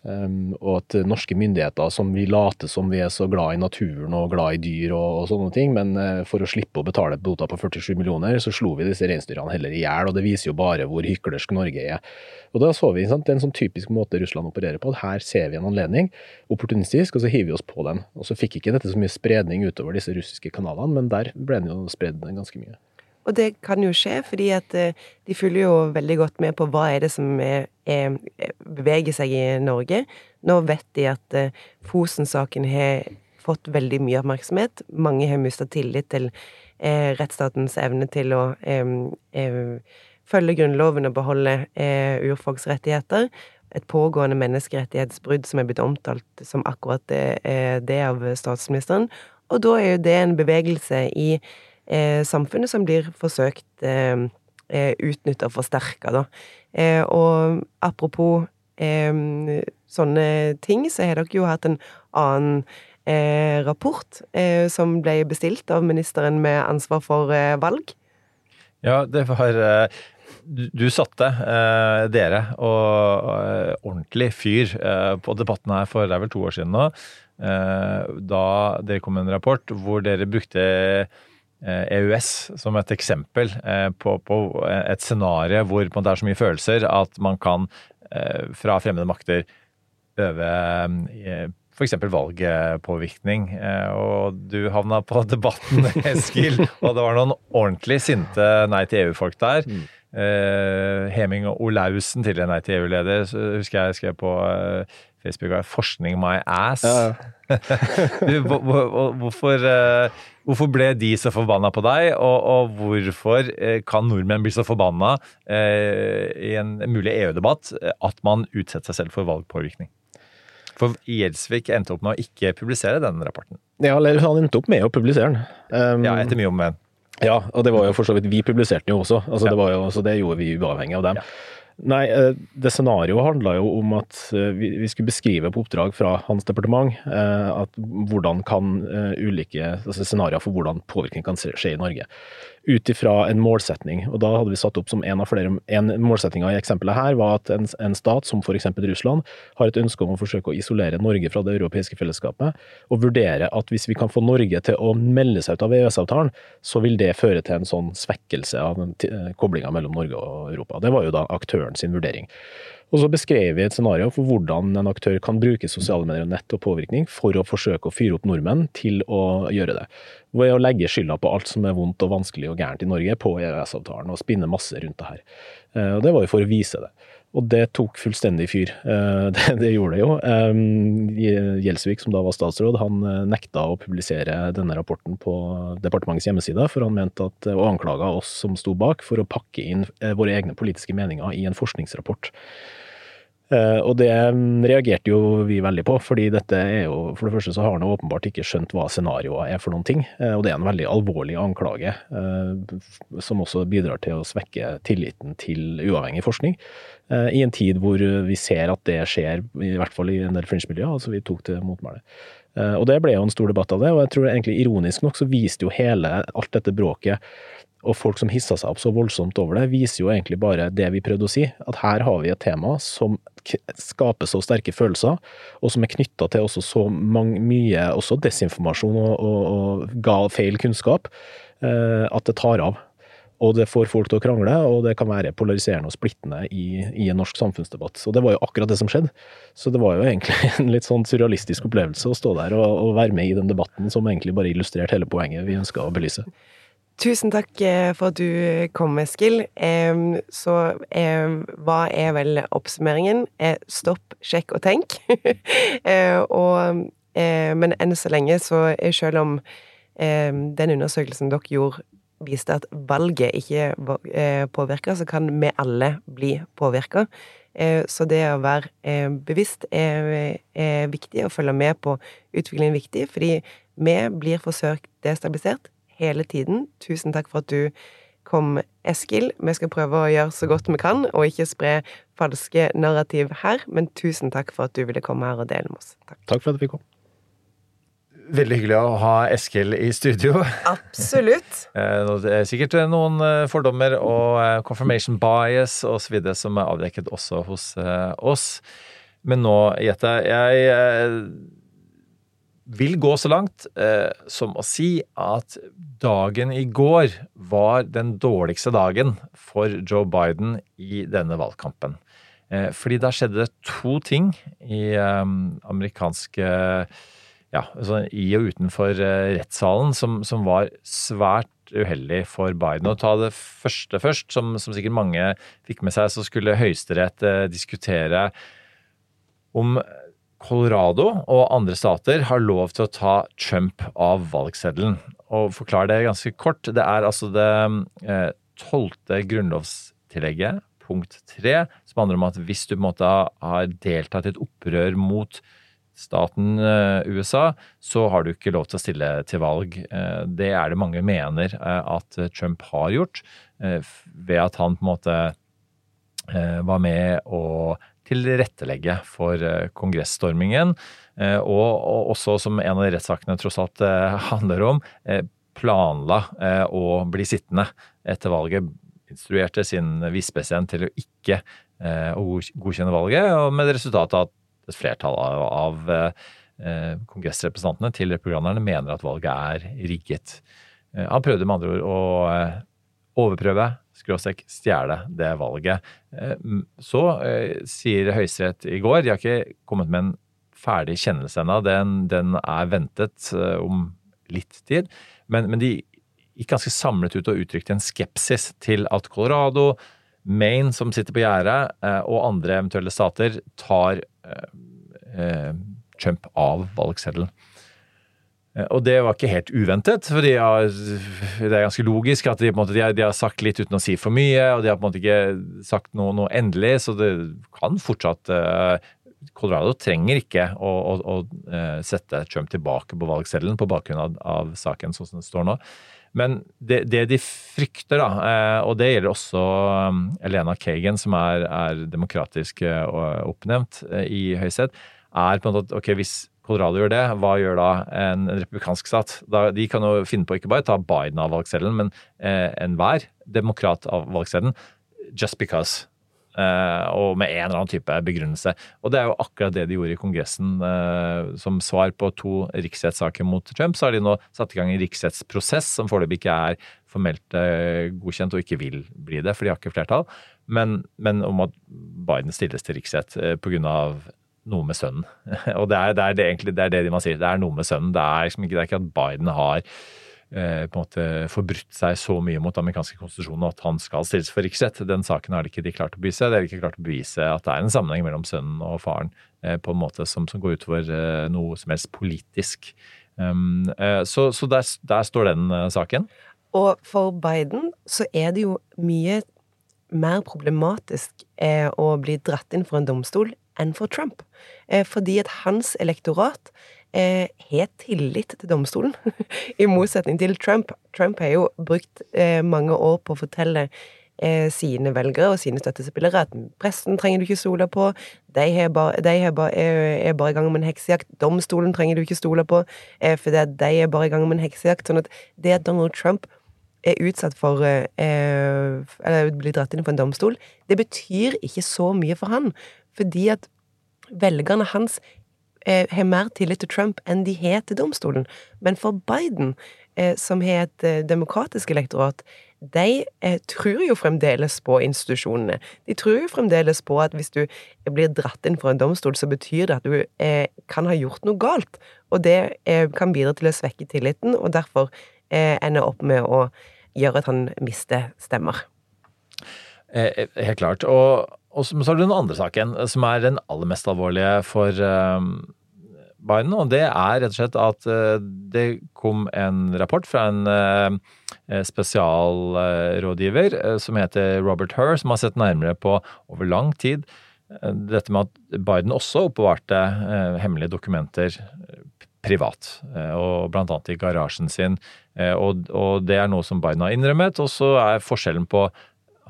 Um, og at norske myndigheter som vi later som vi er så glad i naturen og glad i dyr og, og sånne ting, men uh, for å slippe å betale bota på 47 millioner, så slo vi disse reinsdyrene heller i hjel. Og det viser jo bare hvor hyklersk Norge er. Og da så vi sant, det er en sånn typisk måte Russland opererer på. Her ser vi en anledning, opportunistisk, og så hiver vi oss på den. Og så fikk ikke dette så mye spredning utover disse russiske kanalene, men der ble den jo spredd ganske mye. Og det kan jo skje, fordi at eh, de følger jo veldig godt med på hva er det som er, er, beveger seg i Norge. Nå vet de at eh, Fosen-saken har fått veldig mye oppmerksomhet. Mange har mista tillit til eh, rettsstatens evne til å eh, eh, følge Grunnloven og beholde eh, urfolks rettigheter. Et pågående menneskerettighetsbrudd som er blitt omtalt som akkurat det, det av statsministeren. Og da er jo det en bevegelse i samfunnet som blir forsøkt eh, utnytta og forsterka, da. Eh, og apropos eh, sånne ting, så har dere jo hatt en annen eh, rapport eh, som ble bestilt av ministeren med ansvar for eh, valg. Ja, det var du, satte eh, dere og eh, ordentlig fyr eh, på debatten her for det er vel to år siden nå. da dere kom med en rapport hvor dere brukte EØS som et eksempel på, på et scenario hvor det er så mye følelser at man kan fra fremmede makter øve f.eks. valgpåvirkning. Og du havna på Debatten, Eskil, og det var noen ordentlig sinte Nei til EU-folk der. Mm. og Heming Olaussen, tidligere Nei til EU-leder, husker jeg skrev på uh, er 'Forskning my ass'. Ja. du, hvorfor, uh, hvorfor, ble de så forbanna på deg, og, og hvorfor kan nordmenn bli så forbanna i en mulig EU-debatt at man utsetter seg selv for valgpåvirkning? For Gjelsvik endte opp med å ikke publisere denne rapporten. Ja, eller han endte opp med å publisere den. Um, ja, etter mye om men. Ja, og det var jo for så vidt Vi publiserte den jo også, altså ja. det, var jo, så det gjorde vi uavhengig av dem. Ja. Nei, eh, det scenarioet handla jo om at eh, vi skulle beskrive på oppdrag fra hans departement eh, at hvordan kan ulike altså scenarioer for hvordan påvirkning kan skje i Norge ut ifra en målsetning. Og da hadde vi satt opp som en av flere En målsetninga i eksempelet her var at en, en stat som f.eks. Russland har et ønske om å forsøke å isolere Norge fra det europeiske fellesskapet, og vurdere at hvis vi kan få Norge til å melde seg ut av EØS-avtalen, så vil det føre til en sånn svekkelse av koblinga mellom Norge og Europa. Det var jo da aktøren sin vurdering. Og så beskrev vi et scenario for hvordan en aktør kan bruke sosiale medier og nett og påvirkning for å forsøke å fyre opp nordmenn til å gjøre det. Ved å legge skylda på alt som er vondt og vanskelig og gærent i Norge, på EØS-avtalen, og spinne masse rundt det her. Eh, og det var jo for å vise det. Og det tok fullstendig fyr. Eh, det, det gjorde det jo. Eh, Gjelsvik, som da var statsråd, han nekta å publisere denne rapporten på departementets hjemmeside, for han mente at, og anklaga oss som sto bak, for å pakke inn våre egne politiske meninger i en forskningsrapport. Uh, og det reagerte jo vi veldig på, fordi dette er jo For det første så har han åpenbart ikke skjønt hva scenarioet er for noen ting, uh, og det er en veldig alvorlig anklage, uh, som også bidrar til å svekke tilliten til uavhengig forskning. I en tid hvor vi ser at det skjer, i hvert fall i en del fringe-miljøer. Altså vi tok til motmæle. Og det ble jo en stor debatt av det, og jeg tror egentlig ironisk nok så viste jo hele alt dette bråket og folk som hissa seg opp så voldsomt over det, viser jo egentlig bare det vi prøvde å si. At her har vi et tema som skaper så sterke følelser, og som er knytta til også så mange, mye også desinformasjon og, og, og gal, feil kunnskap, eh, at det tar av. Og det får folk til å krangle, og det kan være polariserende og splittende i, i, en norsk samfunnsdebatt. Så det var jo akkurat det som skjedde. Så det var jo egentlig en litt sånn surrealistisk opplevelse å stå der og, og være med i den debatten som egentlig bare illustrerte hele poenget vi ønska å belyse. Tusen takk eh, for at du kom, Eskil. Så hva er vel oppsummeringen? Eh, stopp, sjekk og tenk. Eh, og, men enn så lenge, så selv om den undersøkelsen dere gjorde, viste at valget ikke påvirka, så kan vi alle bli påvirka. Så det å være bevisst er, er viktig, og følge med på utviklingen er viktig, fordi vi blir forsøkt destabilisert hele tiden. Tusen takk for at du kom, Eskil. Vi skal prøve å gjøre så godt vi kan, og ikke spre falske narrativ her, men tusen takk for at du ville komme her og dele med oss. Takk, takk for at vi kom. Veldig hyggelig å ha Eskil i studio. Absolutt. Eh, det er sikkert noen eh, fordommer og eh, confirmation bias osv. som er avdekket også hos oss. Men nå, Jette, jeg vil gå så langt eh, som å si at dagen i går var den dårligste dagen for Joe Biden i denne valgkampen. Eh, fordi da skjedde det to ting i eh, amerikanske ja, altså i og utenfor eh, rettssalen som, som, var svært vært uheldig for Biden. Å ta det første først, som, som sikkert mange fikk med seg, så skulle Høyesterett eh, diskutere om Colorado og andre stater har lov til å ta Trump av valgseddelen. Og forklare det ganske kort. Det er altså det eh, tolvte grunnlovstillegget, punkt tre, som handler om at hvis du på en måte har deltatt i et opprør mot staten eh, USA, så har du ikke lov til å stille til valg. Eh, det er det mange mener at Trump har gjort, ved at han på en måte var med å tilrettelegge for eh, kongressstormingen. eh, Og, og også, som en av de rettssakene tross alt eh, handler om, planla å bli sittende etter valget. Instruerte sin visepresident til å ikke godkjenne valget, og med det resultatet at et flertall av, av kongressrepresentantene til republikanerne mener at valget er rigget. Han prøvde med andre ord å overprøve, skråstrek stjele det valget. Eh, Så eh, sier Høyesterett i går, de har ikke kommet med en ferdig kjennelse ennå, den, den er ventet eh, om litt tid, men, men de gikk ganske samlet ut og uttrykte en skepsis til at Colorado, Maine, som sitter på gjerdet, og andre eventuelle stater tar Trump av valgseddelen. Eh, Og det var ikke helt uventet, for de har, det er ganske logisk at de, måte, de, har, de har sagt litt uten å si for mye, og de har på en måte ikke sagt noe, noe endelig, så det kan fortsatt eh, Colorado trenger ikke å, å, å eh, sette Trump tilbake på valgseddelen på bakgrunn av, av saken sånn som den står nå. Men det, det de frykter, da, og det gjelder også Elena Kagan, som er, er demokratisk oppnevnt i Høyesterett, er på en måte at ok, hvis Colorado gjør det, hva gjør da en, republikansk stat? Da, de kan jo finne på ikke bare ta Biden av valgseddelen, men eh, enhver demokrat av valgseddelen. Just because. Eh, og med en eller annen type begrunnelse. Og det er jo akkurat det de gjorde i Kongressen. Eh, som svar på to riksrettssaker mot Trump, så har de nå satt i gang en riksrettsprosess som foreløpig ikke er formelt eh, godkjent og ikke vil bli det, for de har ikke flertall. Men, men om at Biden stilles til riksrett eh, pga. Noe med sønnen. Og det er, det er det egentlig det er det man sier. Det er noe med sønnen. Det er, liksom ikke, det er ikke at Biden har eh, på en måte forbrutt seg så mye mot amerikanske konstitusjoner at han skal stilles for riksrett. Den saken har de ikke klart å bevise. De har ikke klart å bevise at det er en sammenheng mellom sønnen og faren eh, på en måte som, som går utover eh, noe som helst politisk. Um, så så der, der står den eh, saken. Og for Biden så er det jo mye mer problematisk eh, å bli dratt inn for en domstol enn for Trump. Eh, fordi at hans elektorat eh, har tillit til domstolen, i motsetning til Trump. Trump har jo brukt eh, mange år på å fortelle sine velgere og sine støttespillere at pressen trenger du ikke stole på, de, er bare, de er, bare, er, bare i gang med en heksejakt, domstolen trenger du ikke stole på, for de er bare i gang med en heksejakt. Sånn at det at Donald Trump er utsatt for eh, Eller blir dratt inn for en domstol, det betyr ikke så mye for han. Fordi at velgerne hans eh, har mer tillit til Trump enn de har til domstolen. Men for Biden, eh, som har et eh, demokratisk elektorat, de eh, tror jo fremdeles på institusjonene. De tror jo fremdeles på at hvis du blir dratt inn for en domstol, så betyr det at du eh, kan ha gjort noe galt. Og det eh, kan bidra til å svekke tilliten, og derfor eh, ender opp med å gjøre at han mister stemmer. Eh, helt klart. Og, og så har du den andre saken, eh, som er den aller mest alvorlige for eh, Biden. Og det er rett og slett at eh, det kom en rapport fra en eh, spesialrådgiver eh, som heter Robert Herr, som har sett nærmere på over lang tid eh, dette med at Biden også oppbevarte eh, hemmelige dokumenter eh, privat, eh, og blant annet i garasjen sin. Eh, Og, og det er noe som Biden har innrømmet, og så er forskjellen på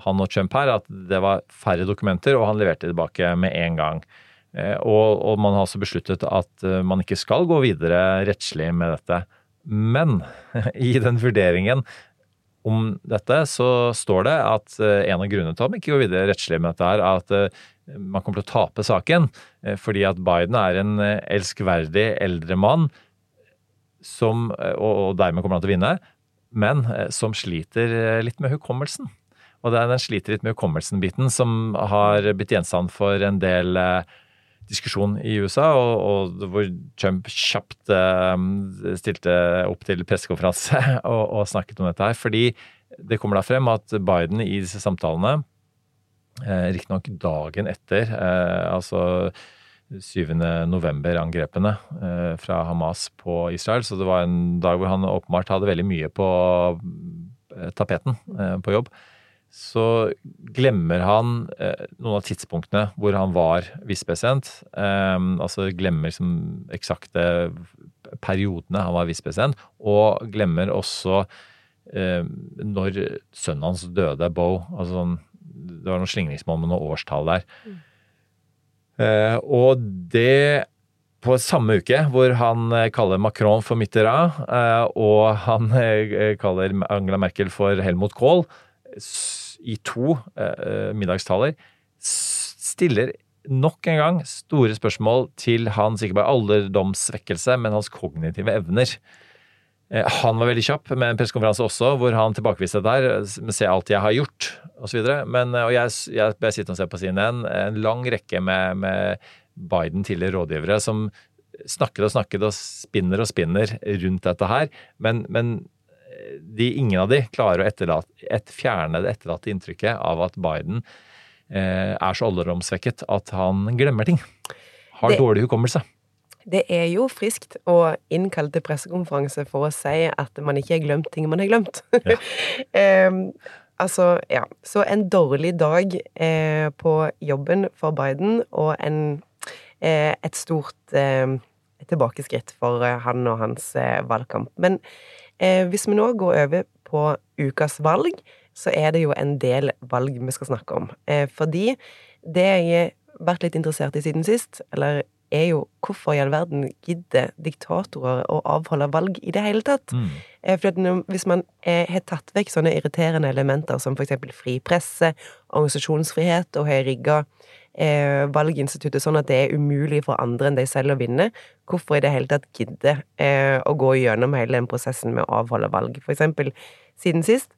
han og Trump her at det var færre dokumenter, og han leverte tilbake med en gang. Eh, Og, og man har altså besluttet at man ikke skal gå videre rettslig med dette. Men i den vurderingen om dette, så står det at en av grunnene til at man ikke går videre rettslig med dette, er at man kommer til å tape saken. eh, Fordi at Biden er en eh, elskverdig eldre mann som, eh, og, dermed kommer han til å vinne, men som sliter litt med hukommelsen. Og det er den sliter litt med hukommelsen-biten som har blitt gjenstand for en del diskusjon i USA, og, og hvor Trump kjapt stilte opp til pressekonferanse og, og, snakket om dette her. Fordi det kommer da frem at Biden i disse samtalene, eh, riktignok dagen etter, eh, altså 7. november-angrepene eh, fra Hamas på Israel, så det var en dag hvor han åpenbart hadde veldig mye på eh, tapeten eh, på jobb så glemmer han eh, noen av tidspunktene hvor han var vispesent. Eh, altså glemmer som eksakte periodene han var vispesent, og glemmer også når sønnen hans døde, Bo. Altså, sånn, det var noen slingringsmonn med noen årstall der. Mm. og det på samme uke hvor han kaller Macron for Mitterrand, og han kaller Angela Merkel for Helmut Kohl, i to eh, middagstaler stiller nok en gang store spørsmål til hans ikke bare alderdomssvekkelse, men hans kognitive evner. Eh, han var veldig kjapp med en pressekonferanse også, hvor han tilbakeviste det der. Se alt jeg har gjort, osv. Men eh, og jeg, jeg ble sittende og se på CNN en lang rekke med, med Biden tidligere rådgivere som snakket og snakket og spinner og spinner rundt dette her. Men, men de, ingen av de klarer å etterlate, et, fjerne det etterlatte inntrykket av at Biden eh, er så alderdomssvekket at han glemmer ting. Har det, dårlig hukommelse. Det er jo friskt å innkalle til pressekonferanse for å si at man ikke har glemt ting man har glemt. Ja. um, altså, ja. Så en dårlig dag eh, på jobben for Biden, og en, eh, et stort eh, tilbakeskritt for eh, han og hans valgkamp. Men Eh, hvis vi nå går over på ukas valg, så er det jo en del valg vi skal snakke om. Eh, fordi det jeg har vært litt interessert i siden sist, eller er jo hvorfor i all verden gidder diktatorer å avholde valg i det hele tatt? Mm. Eh, for hvis man eh, har tatt vekk sånne irriterende elementer som eksempel fri presse, organisasjonsfrihet, og har rigga eh, valginstituttet sånn at det er umulig for andre enn de selv å vinne, hvorfor i det hele tatt gidde eh, å gå gjennom hele den prosessen med å avholde valg? For eksempel siden sist,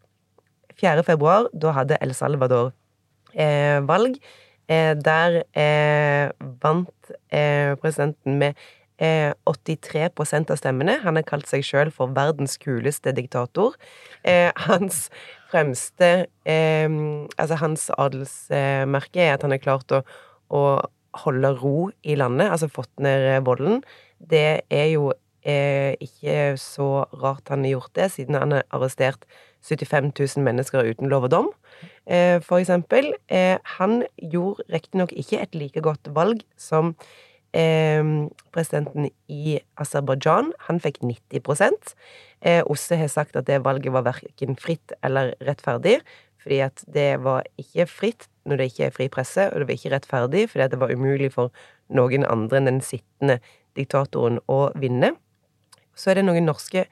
4. februar, da hadde El Salvador eh, valg. Eh, der eh, vant eh, presidenten med 83% av stemmene. Han har kalt seg sjøl for verdens kuleste diktator. hans fremste Altså, hans adelsmerke er at han har klart å, å, holde ro i landet, altså fått ned volden. Det er jo eh, ikke så rart han har gjort det, siden han har arrestert 75 000 mennesker uten lov og dom, for eksempel. Eh, han gjorde riktignok ikke et like godt valg som eh, presidenten i Aserbajdsjan. Han fikk 90% Eh, OSSE har sagt at det valget var verken fritt eller rettferdig, fordi at det var ikke fritt når det ikke er fri presse, og det var ikke rettferdig fordi at det var umulig for noen andre enn den sittende diktatoren å vinne. Så er det noen norske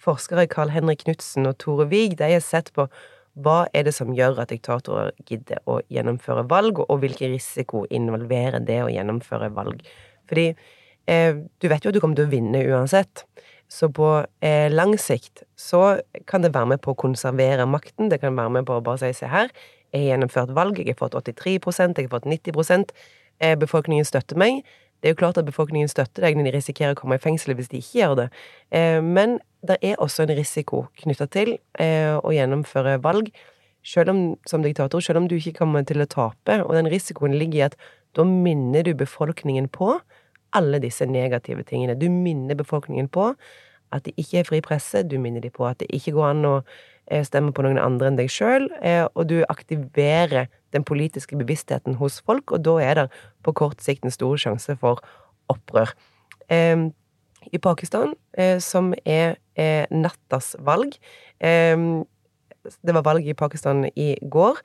forskere, Carl Henrik Knutsen og Tore Wiig, de har sett på hva er det som gjør at diktatorer gidder å gjennomføre valg, og hvilken risiko involverer det å gjennomføre valg? Fordi eh, du vet jo at du kommer til å vinne uansett. Så på eh, lang sikt så kan det være med på å konservere makten. Det kan være med på å bare si se her, jeg har gjennomført valg, jeg har fått 83 jeg har fått 90 eh, Befolkningen støtter meg. Det er jo klart at befolkningen støtter deg når de risikerer å komme i fengsel hvis de ikke gjør det. Eh, men det er også en risiko knytta til eh, å gjennomføre valg. Selv om, som diktator, selv om du ikke kommer til å tape, og den risikoen ligger i at da minner du befolkningen på alle disse negative tingene. Du minner befolkningen på at det ikke er fri presse, du minner dem på at det ikke går an å eh, stemme på noen andre enn deg sjøl, eh, og du aktiverer den politiske bevisstheten hos folk, og da er det på kort sikt en stor sjanse for opprør. I Pakistan, eh, som er nattas valg Det var valg i Pakistan i går.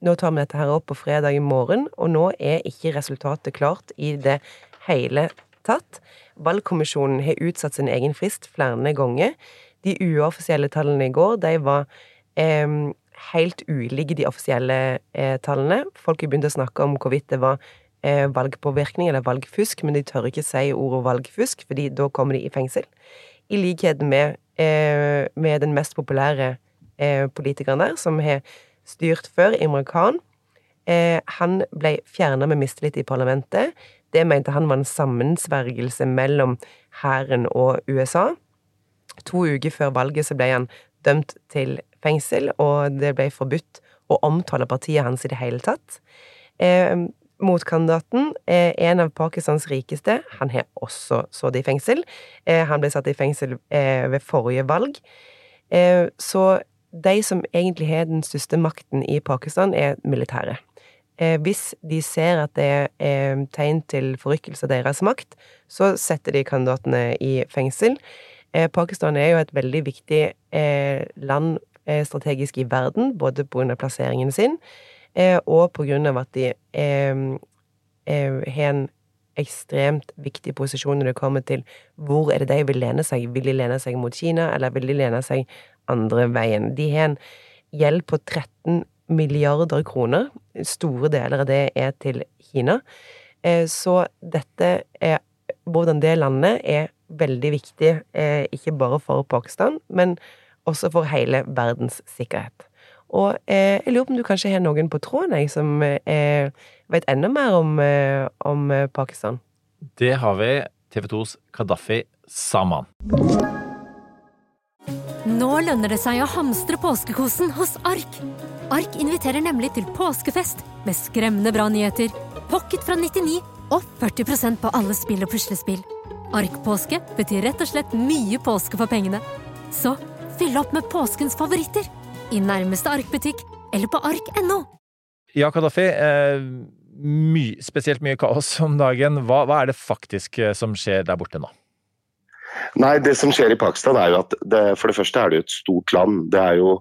Nå tar vi dette her opp på fredag i morgen, og nå er ikke resultatet klart i det hele tatt. Valgkommisjonen har utsatt sin egen frist flere ganger. De uoffisielle tallene i går, de var eh, helt ulike de offisielle eh, tallene. Folk har begynt å snakke om hvorvidt det var eh, valgpåvirkning eller valgfusk, men de tør ikke si ordet valgfusk, fordi da kommer de i fengsel. I likhet med, eh, med den mest populære eh, politikeren der, som har styrt før, Imran Khan. Eh, han ble fjerna med mistillit i parlamentet. Det mente han var en sammensvergelse mellom hæren og USA. To uker før valget så ble han dømt til fengsel, og det ble forbudt å omtale partiet hans i det hele tatt. Motkandidaten er en av Pakistans rikeste. Han har også sittet i fengsel. Eh, han ble satt i fengsel eh, ved forrige valg. Eh, så de som egentlig har den største makten i Pakistan, er militære. Eh, hvis de ser at det er tegn til forrykkelse av deres makt, så setter de kandidatene i fengsel. Pakistan er jo et veldig viktig land strategisk i verden, både pga. plasseringen sin eh, og av at de eh, har en ekstremt viktig posisjon når det kommer til hvor er det de vil lene seg. Vil de lene seg mot Kina, eller vil de lene seg andre veien? De har en gjeld på 13 milliarder kroner. Store deler av det er til Kina. Så dette er Hvordan det landet er veldig viktig, ikke bare for Pakistan, men også for hele verdens sikkerhet. Og jeg lurer på om du kanskje har noen på tråden jeg, som vet enda mer om, om Pakistan? Det har vi. TV 2s Kadafi Saman. Nå lønner det seg å hamstre påskekosen hos Ark. Ark inviterer nemlig til påskefest med skremmende bra nyheter, pocket fra 99 og 40% på alle spill og puslespill. Ark-påske betyr rett og slett mye påske for pengene. Så fyll opp med påskens favoritter i nærmeste Ark-butikk eller på ark.no. Ja, Kadafi. Eh, my, spesielt mye kaos om dagen. Hva, hva er det faktisk eh, som skjer der borte nå? Nei, det som skjer i Pakistan er jo at det, for det første er det jo et stort land. Det er jo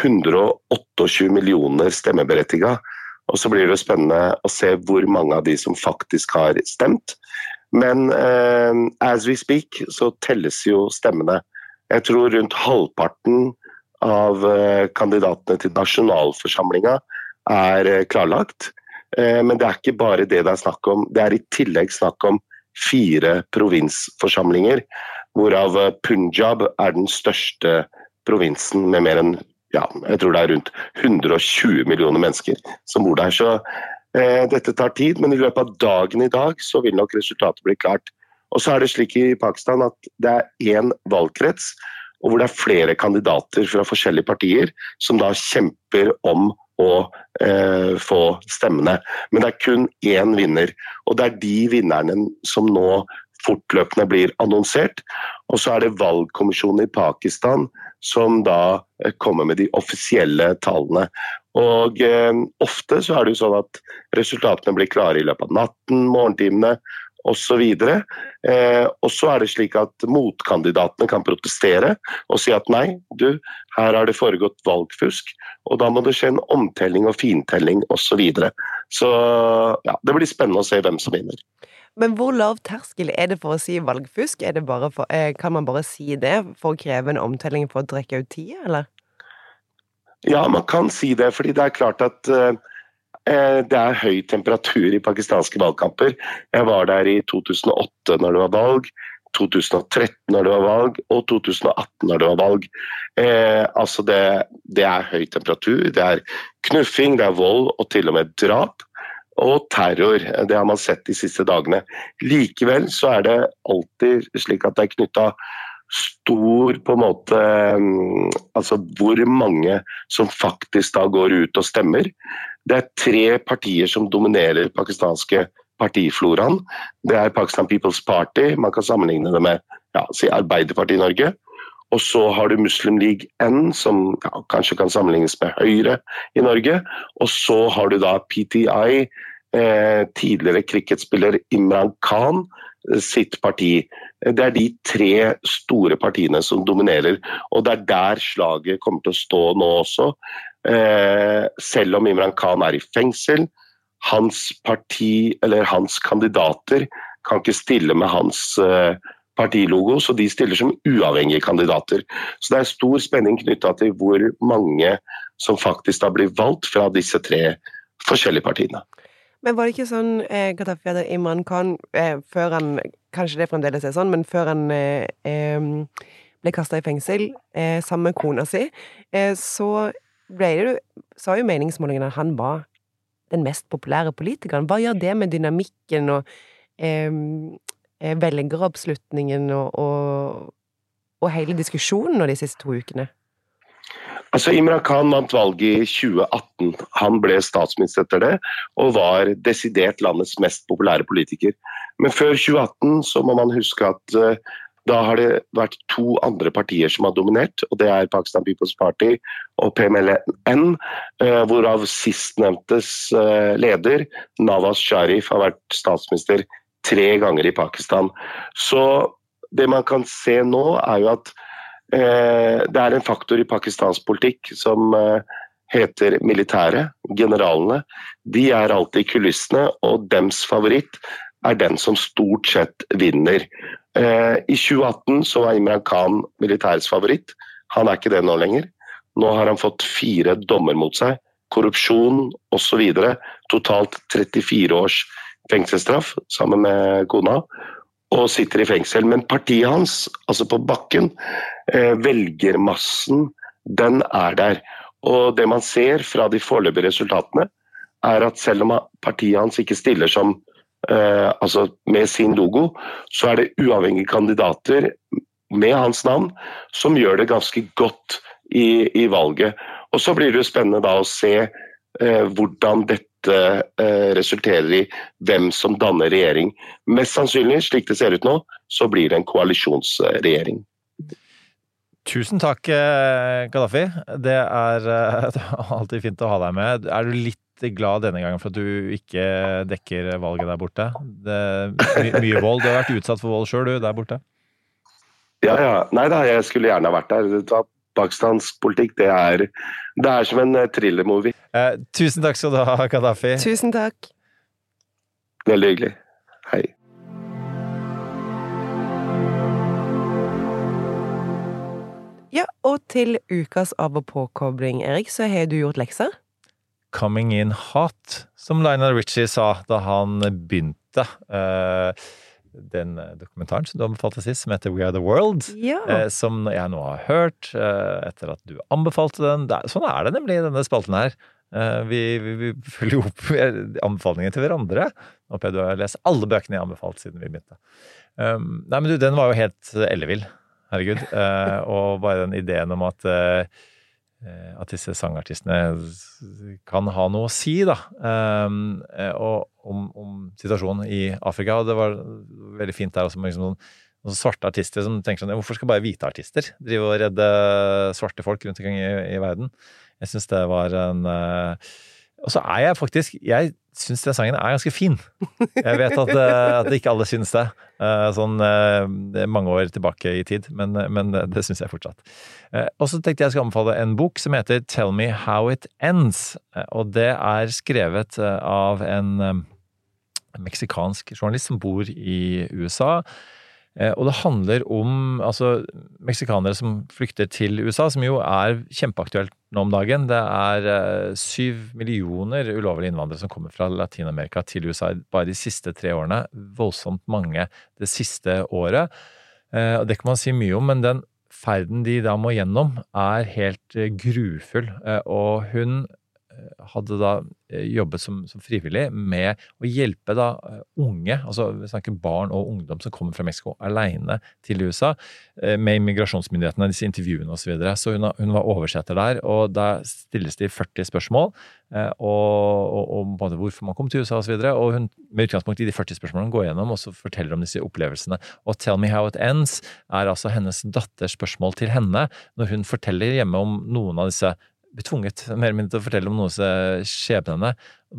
128 millioner stemmeberettiga. Og så blir det spennende å se hvor mange av de som faktisk har stemt. Men eh, as we speak så telles jo stemmene. Jeg tror rundt halvparten av eh, kandidatene til nasjonalforsamlinga er eh, klarlagt. Eh, men det er ikke bare det det er snakk om. Det er i tillegg snakk om fire provinsforsamlinger, hvorav Punjab er den største provinsen med mer enn ja, jeg tror det er rundt 120 millioner mennesker som bor der. Så eh, dette tar tid, men i løpet av dagen i dag så vil nok resultatet bli klart. Og så er det slik i Pakistan at det er én valgkrets, og hvor det er flere kandidater fra forskjellige partier som da kjemper om å eh, få stemmene. Men det er kun én vinner, og det er de vinnerne som nå fortløpende blir annonsert. Og så er det valgkommisjonen i Pakistan som da eh, kommer med de offisielle tallene. Og eh, ofte så er det jo sånn at resultatene blir klare i løpet av natten, morgentimene osv. Eh, og så er det slik at motkandidatene kan protestere og si at nei, du, her har det foregått valgfusk, og da må det skje en omtelling og fintelling osv. Så, videre. så ja, det blir spennende å se hvem som vinner. Men hvor lav terskel er det for å si valgfusk? For, eh, kan man bare si det for å kreve en omtelling for å trekke ut tida, eller? Ja, man kan si det, fordi det er klart at uh, det er høy temperatur i pakistanske valgkamper. Jeg var der i 2008 når det var valg, 2013 når det var valg og 2018 når det var valg. Eh, altså det, det, er høy temperatur, det er knuffing, det er vold og til og med drap. Og terror. Det har man sett de siste dagene. Likevel så er det alltid slik at det er knytta stor på en måte mm, Altså hvor mange som faktisk da går ut og stemmer. Det er tre partier som dominerer pakistanske partifloraen. Det er Pakistan People's Party, man kan sammenligne det med ja, si Arbeiderpartiet i Norge. Og så har du Muslim League N, som ja, kanskje kan sammenlignes med Høyre i Norge. Og så har du da PTI, eh, tidligere cricketspiller Imran Khan sitt parti. Det er de tre store partiene som dominerer, og det er der slaget kommer til å stå nå også. Eh, selv om Imran Khan er i fengsel, hans parti eller hans kandidater kan ikke stille med hans eh, partilogo, så de stiller som uavhengige kandidater. Så det er stor spenning knytta til hvor mange som faktisk da blir valgt fra disse tre forskjellige partiene. Men var det ikke sånn eh, Gaddafi hadde Imran Khan eh, før han Kanskje det fremdeles er sånn, men før han eh, ble kasta i fengsel eh, sammen med kona si, eh, så ble det sa jo meningsmålingene at han var den mest populære politikeren. Hva gjør det med dynamikken og eh, velgeroppslutningen og, og, og hele diskusjonen nå de siste to ukene? Altså Imran Khan vant valget i 2018. Han ble statsminister etter det, og var desidert landets mest populære politiker. Men før 2018 så må man huske at uh, da har det vært to andre partier som har dominert, og det er Pakistan People's Party og PMLN, uh, hvorav sistnevntes uh, leder, Nawaz Sharif, har vært statsminister tre ganger i Pakistan. Så det man kan se nå, er jo at Eh, det er en faktor i pakistansk politikk som eh, heter militære, generalene. De er alltid i kulissene, og dems favoritt er den som stort sett vinner. Eh, I 2018 så var Imran Khan militærets favoritt. Han er ikke det nå lenger. Nå har han fått fire dommer mot seg. Korrupsjon osv. Totalt 34 års fengselsstraff sammen med kona og sitter i fengsel. Men partiet hans, altså på bakken, eh, velgermassen, den er der. Og det man ser fra de foreløpige resultatene, er at selv om partiet hans ikke stiller som eh, altså med sin logo, så er det uavhengige kandidater med hans navn som gjør det ganske godt i, i valget. Og Så blir det jo spennende da å se eh, hvordan dette dette eh, resulterer i hvem som danner regjering. Mest sannsynlig, slik det ser ut nå, så blir det en koalisjonsregjering. Tusen takk, eh, Gaddafi. Det er eh, alltid fint å ha deg med. Er du litt glad denne gangen for at du ikke dekker valget der borte? Det er mye vold. Du har vært utsatt for vold sjøl, du, der borte? Ja, ja. Nei da, jeg skulle gjerne vært der pakistansk politikk, det er, det er som en eh, thrillermovie. Eh, tusen takk skal du ha, Gaddafi. Tusen takk. Veldig hyggelig. Hei. Ja, og til ukas av- og påkobling, Erik, så har du gjort lekser? Coming in hot, som Lionel Richie sa da han begynte. Uh, den eh, dokumentaren som du anbefalte sist, som heter We Are The World. Ja. Eh, som jeg nå har hørt eh, etter at du anbefalte den. Er, sånn er det nemlig i denne spalten her. Eh, vi, vi, vi, følger jo opp anbefalingene til hverandre. Håper jeg du har lest alle bøkene jeg har anbefalt siden vi begynte. Um, nei, men du, den var jo helt ellevill. Herregud. Eh, og bare den ideen om at eh, at disse sangartistene kan ha noe å si, da. Um, og om, om, situasjonen i Afrika. Og det var veldig fint der også med liksom noen, svarte artister som tenker sånn Hvorfor skal bare hvite artister drive og redde svarte folk rundt omkring i, i verden? Jeg syns det var en uh, Og så er jeg faktisk Jeg syns den sangen er ganske fin. Jeg vet at, uh, at ikke alle syns det. Uh, sånn mange år tilbake i tid, men, men det, det syns jeg fortsatt. og så tenkte jeg skal anbefale en bok som heter Tell Me How It Ends. og det er skrevet av en meksikansk journalist som bor i USA. Eh, og det handler om altså, meksikanere som flykter til USA, som jo er kjempeaktuelt nå om dagen. Det er eh, syv millioner ulovlige innvandrere som kommer fra Latin-Amerika til USA bare de siste tre årene. Voldsomt mange det siste året. Eh, og det kan man si mye om, men den ferden de da må gjennom, er helt grufull. Og hun hadde da eh, jobbet som, som, frivillig med å hjelpe da eh, unge, altså vi snakker barn og ungdom som kommer fra Mexico alene til USA, eh, med immigrasjonsmyndighetene, disse intervjuene osv. Så, videre. så hun, hun, var oversetter der, og da stilles de 40 spørsmål om hvorfor man kom til USA osv. Og, så og hun med utgangspunkt i de 40 spørsmålene går gjennom og så forteller om disse opplevelsene. Og 'Tell me how it ends' er altså hennes datters spørsmål til henne når hun forteller hjemme om noen av disse blir tvunget mer eller mindre til å fortelle om noens skjebnene.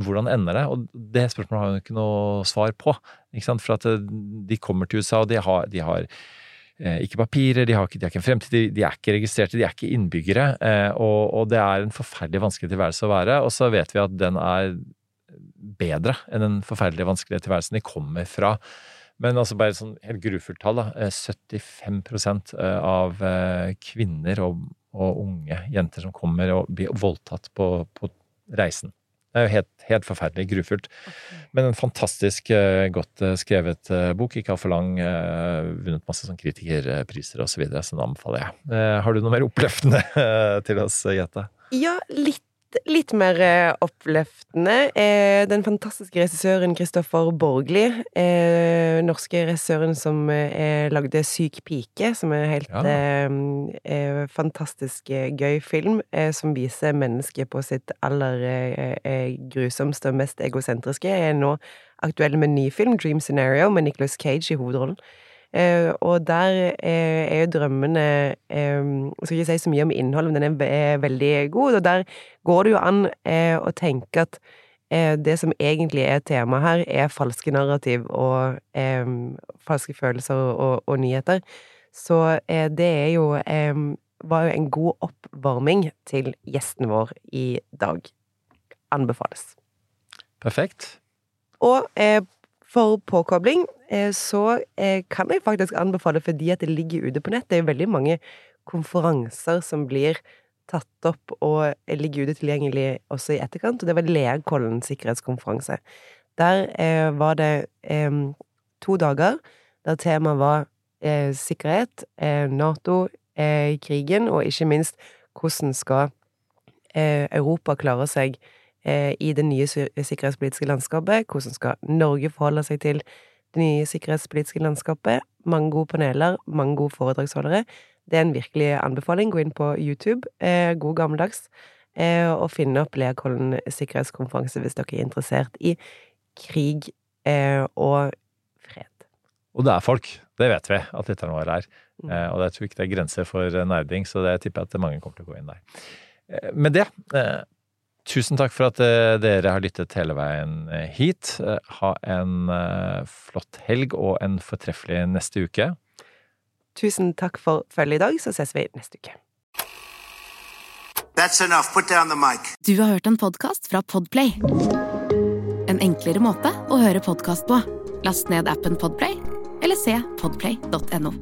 Hvordan ender det? Og det spørsmålet har hun ikke noe svar på. Ikke sant? For at eh, de kommer til USA, og de har, de har eh, ikke papirer, de har ikke, de har ikke en fremtid, de, de, er ikke registrerte, de er ikke innbyggere. Eh, og, og, det er en forferdelig vanskelig tilværelse å være. Og så vet vi at den er bedre enn den forferdelig vanskelige tilværelsen de kommer fra. Men altså bare sånn helt grufullt tall, da. 75% av kvinner og og unge jenter som kommer og blir voldtatt på, på reisen. Det er jo helt, helt forferdelig grufullt. Men en fantastisk uh, godt uh, skrevet uh, bok. Ikke altfor lang. vunnet masse sånn kritikerpriser osv., så, videre, så den anbefaler jeg. har du noe mer oppløftende til oss, Jette? Ja, litt litt, litt mer eh, oppløftende. Eh, den fantastiske regissøren Kristoffer Borgli, eh, norske regissøren som lagde Syk pike, som er en helt Ja. fantastisk gøy film, som viser mennesket på sitt aller grusomste og mest egosentriske, er nå aktuell med en ny film, Dream Scenario, med Nicolas Cage i hovedrollen. Eh, og der eh, er jo drømmene eh, Jeg skal ikke si så mye om innholdet, men den er, veldig god. Og der går det jo an eh, å tenke at det som egentlig er temaet her, er falske narrativ og eh, falske følelser og, og nyheter. Så eh, det er jo eh, var jo en god oppvarming til gjesten vår i dag. Anbefales. Perfekt. Og eh, for påkobling eh, så eh, kan jeg faktisk anbefale, fordi at det ligger ute på nett. Det er veldig mange konferanser som blir tatt opp og eh, ligger ute tilgjengelig også i etterkant. Og det var Leakollen sikkerhetskonferanse. Der eh, var det eh, to dager der temaet var eh, sikkerhet, Nato, krigen, og ikke minst hvordan skal Europa klare seg i det nye sikkerhetspolitiske landskapet? Hvordan skal Norge forholde seg til det nye sikkerhetspolitiske landskapet? Mange gode paneler, mange gode foredragsholdere. Det er en virkelig anbefaling. Gå inn på YouTube, eh, god gammeldags, eh, og finne opp Leakollen sikkerhetskonferanse hvis dere er interessert i krig eh, og fred. Og det er folk. Det vet vi at lytterne våre er. Eh, og jeg tror ikke det er grenser for eh, nerding, så det tipper jeg at mange kommer til å gå inn der. Eh, med det, eh, tusen takk for at eh, dere har lyttet hele veien eh, hit. Eh, ha en flott helg og en fortreffelig neste uke. Tusen takk for følget i dag, så ses vi neste uke. That's enough. Put down the mic. Du har hørt en podkast fra Podplay. En enklere måte å høre podkast på. Last ned appen Podplay, eller se podplay.no.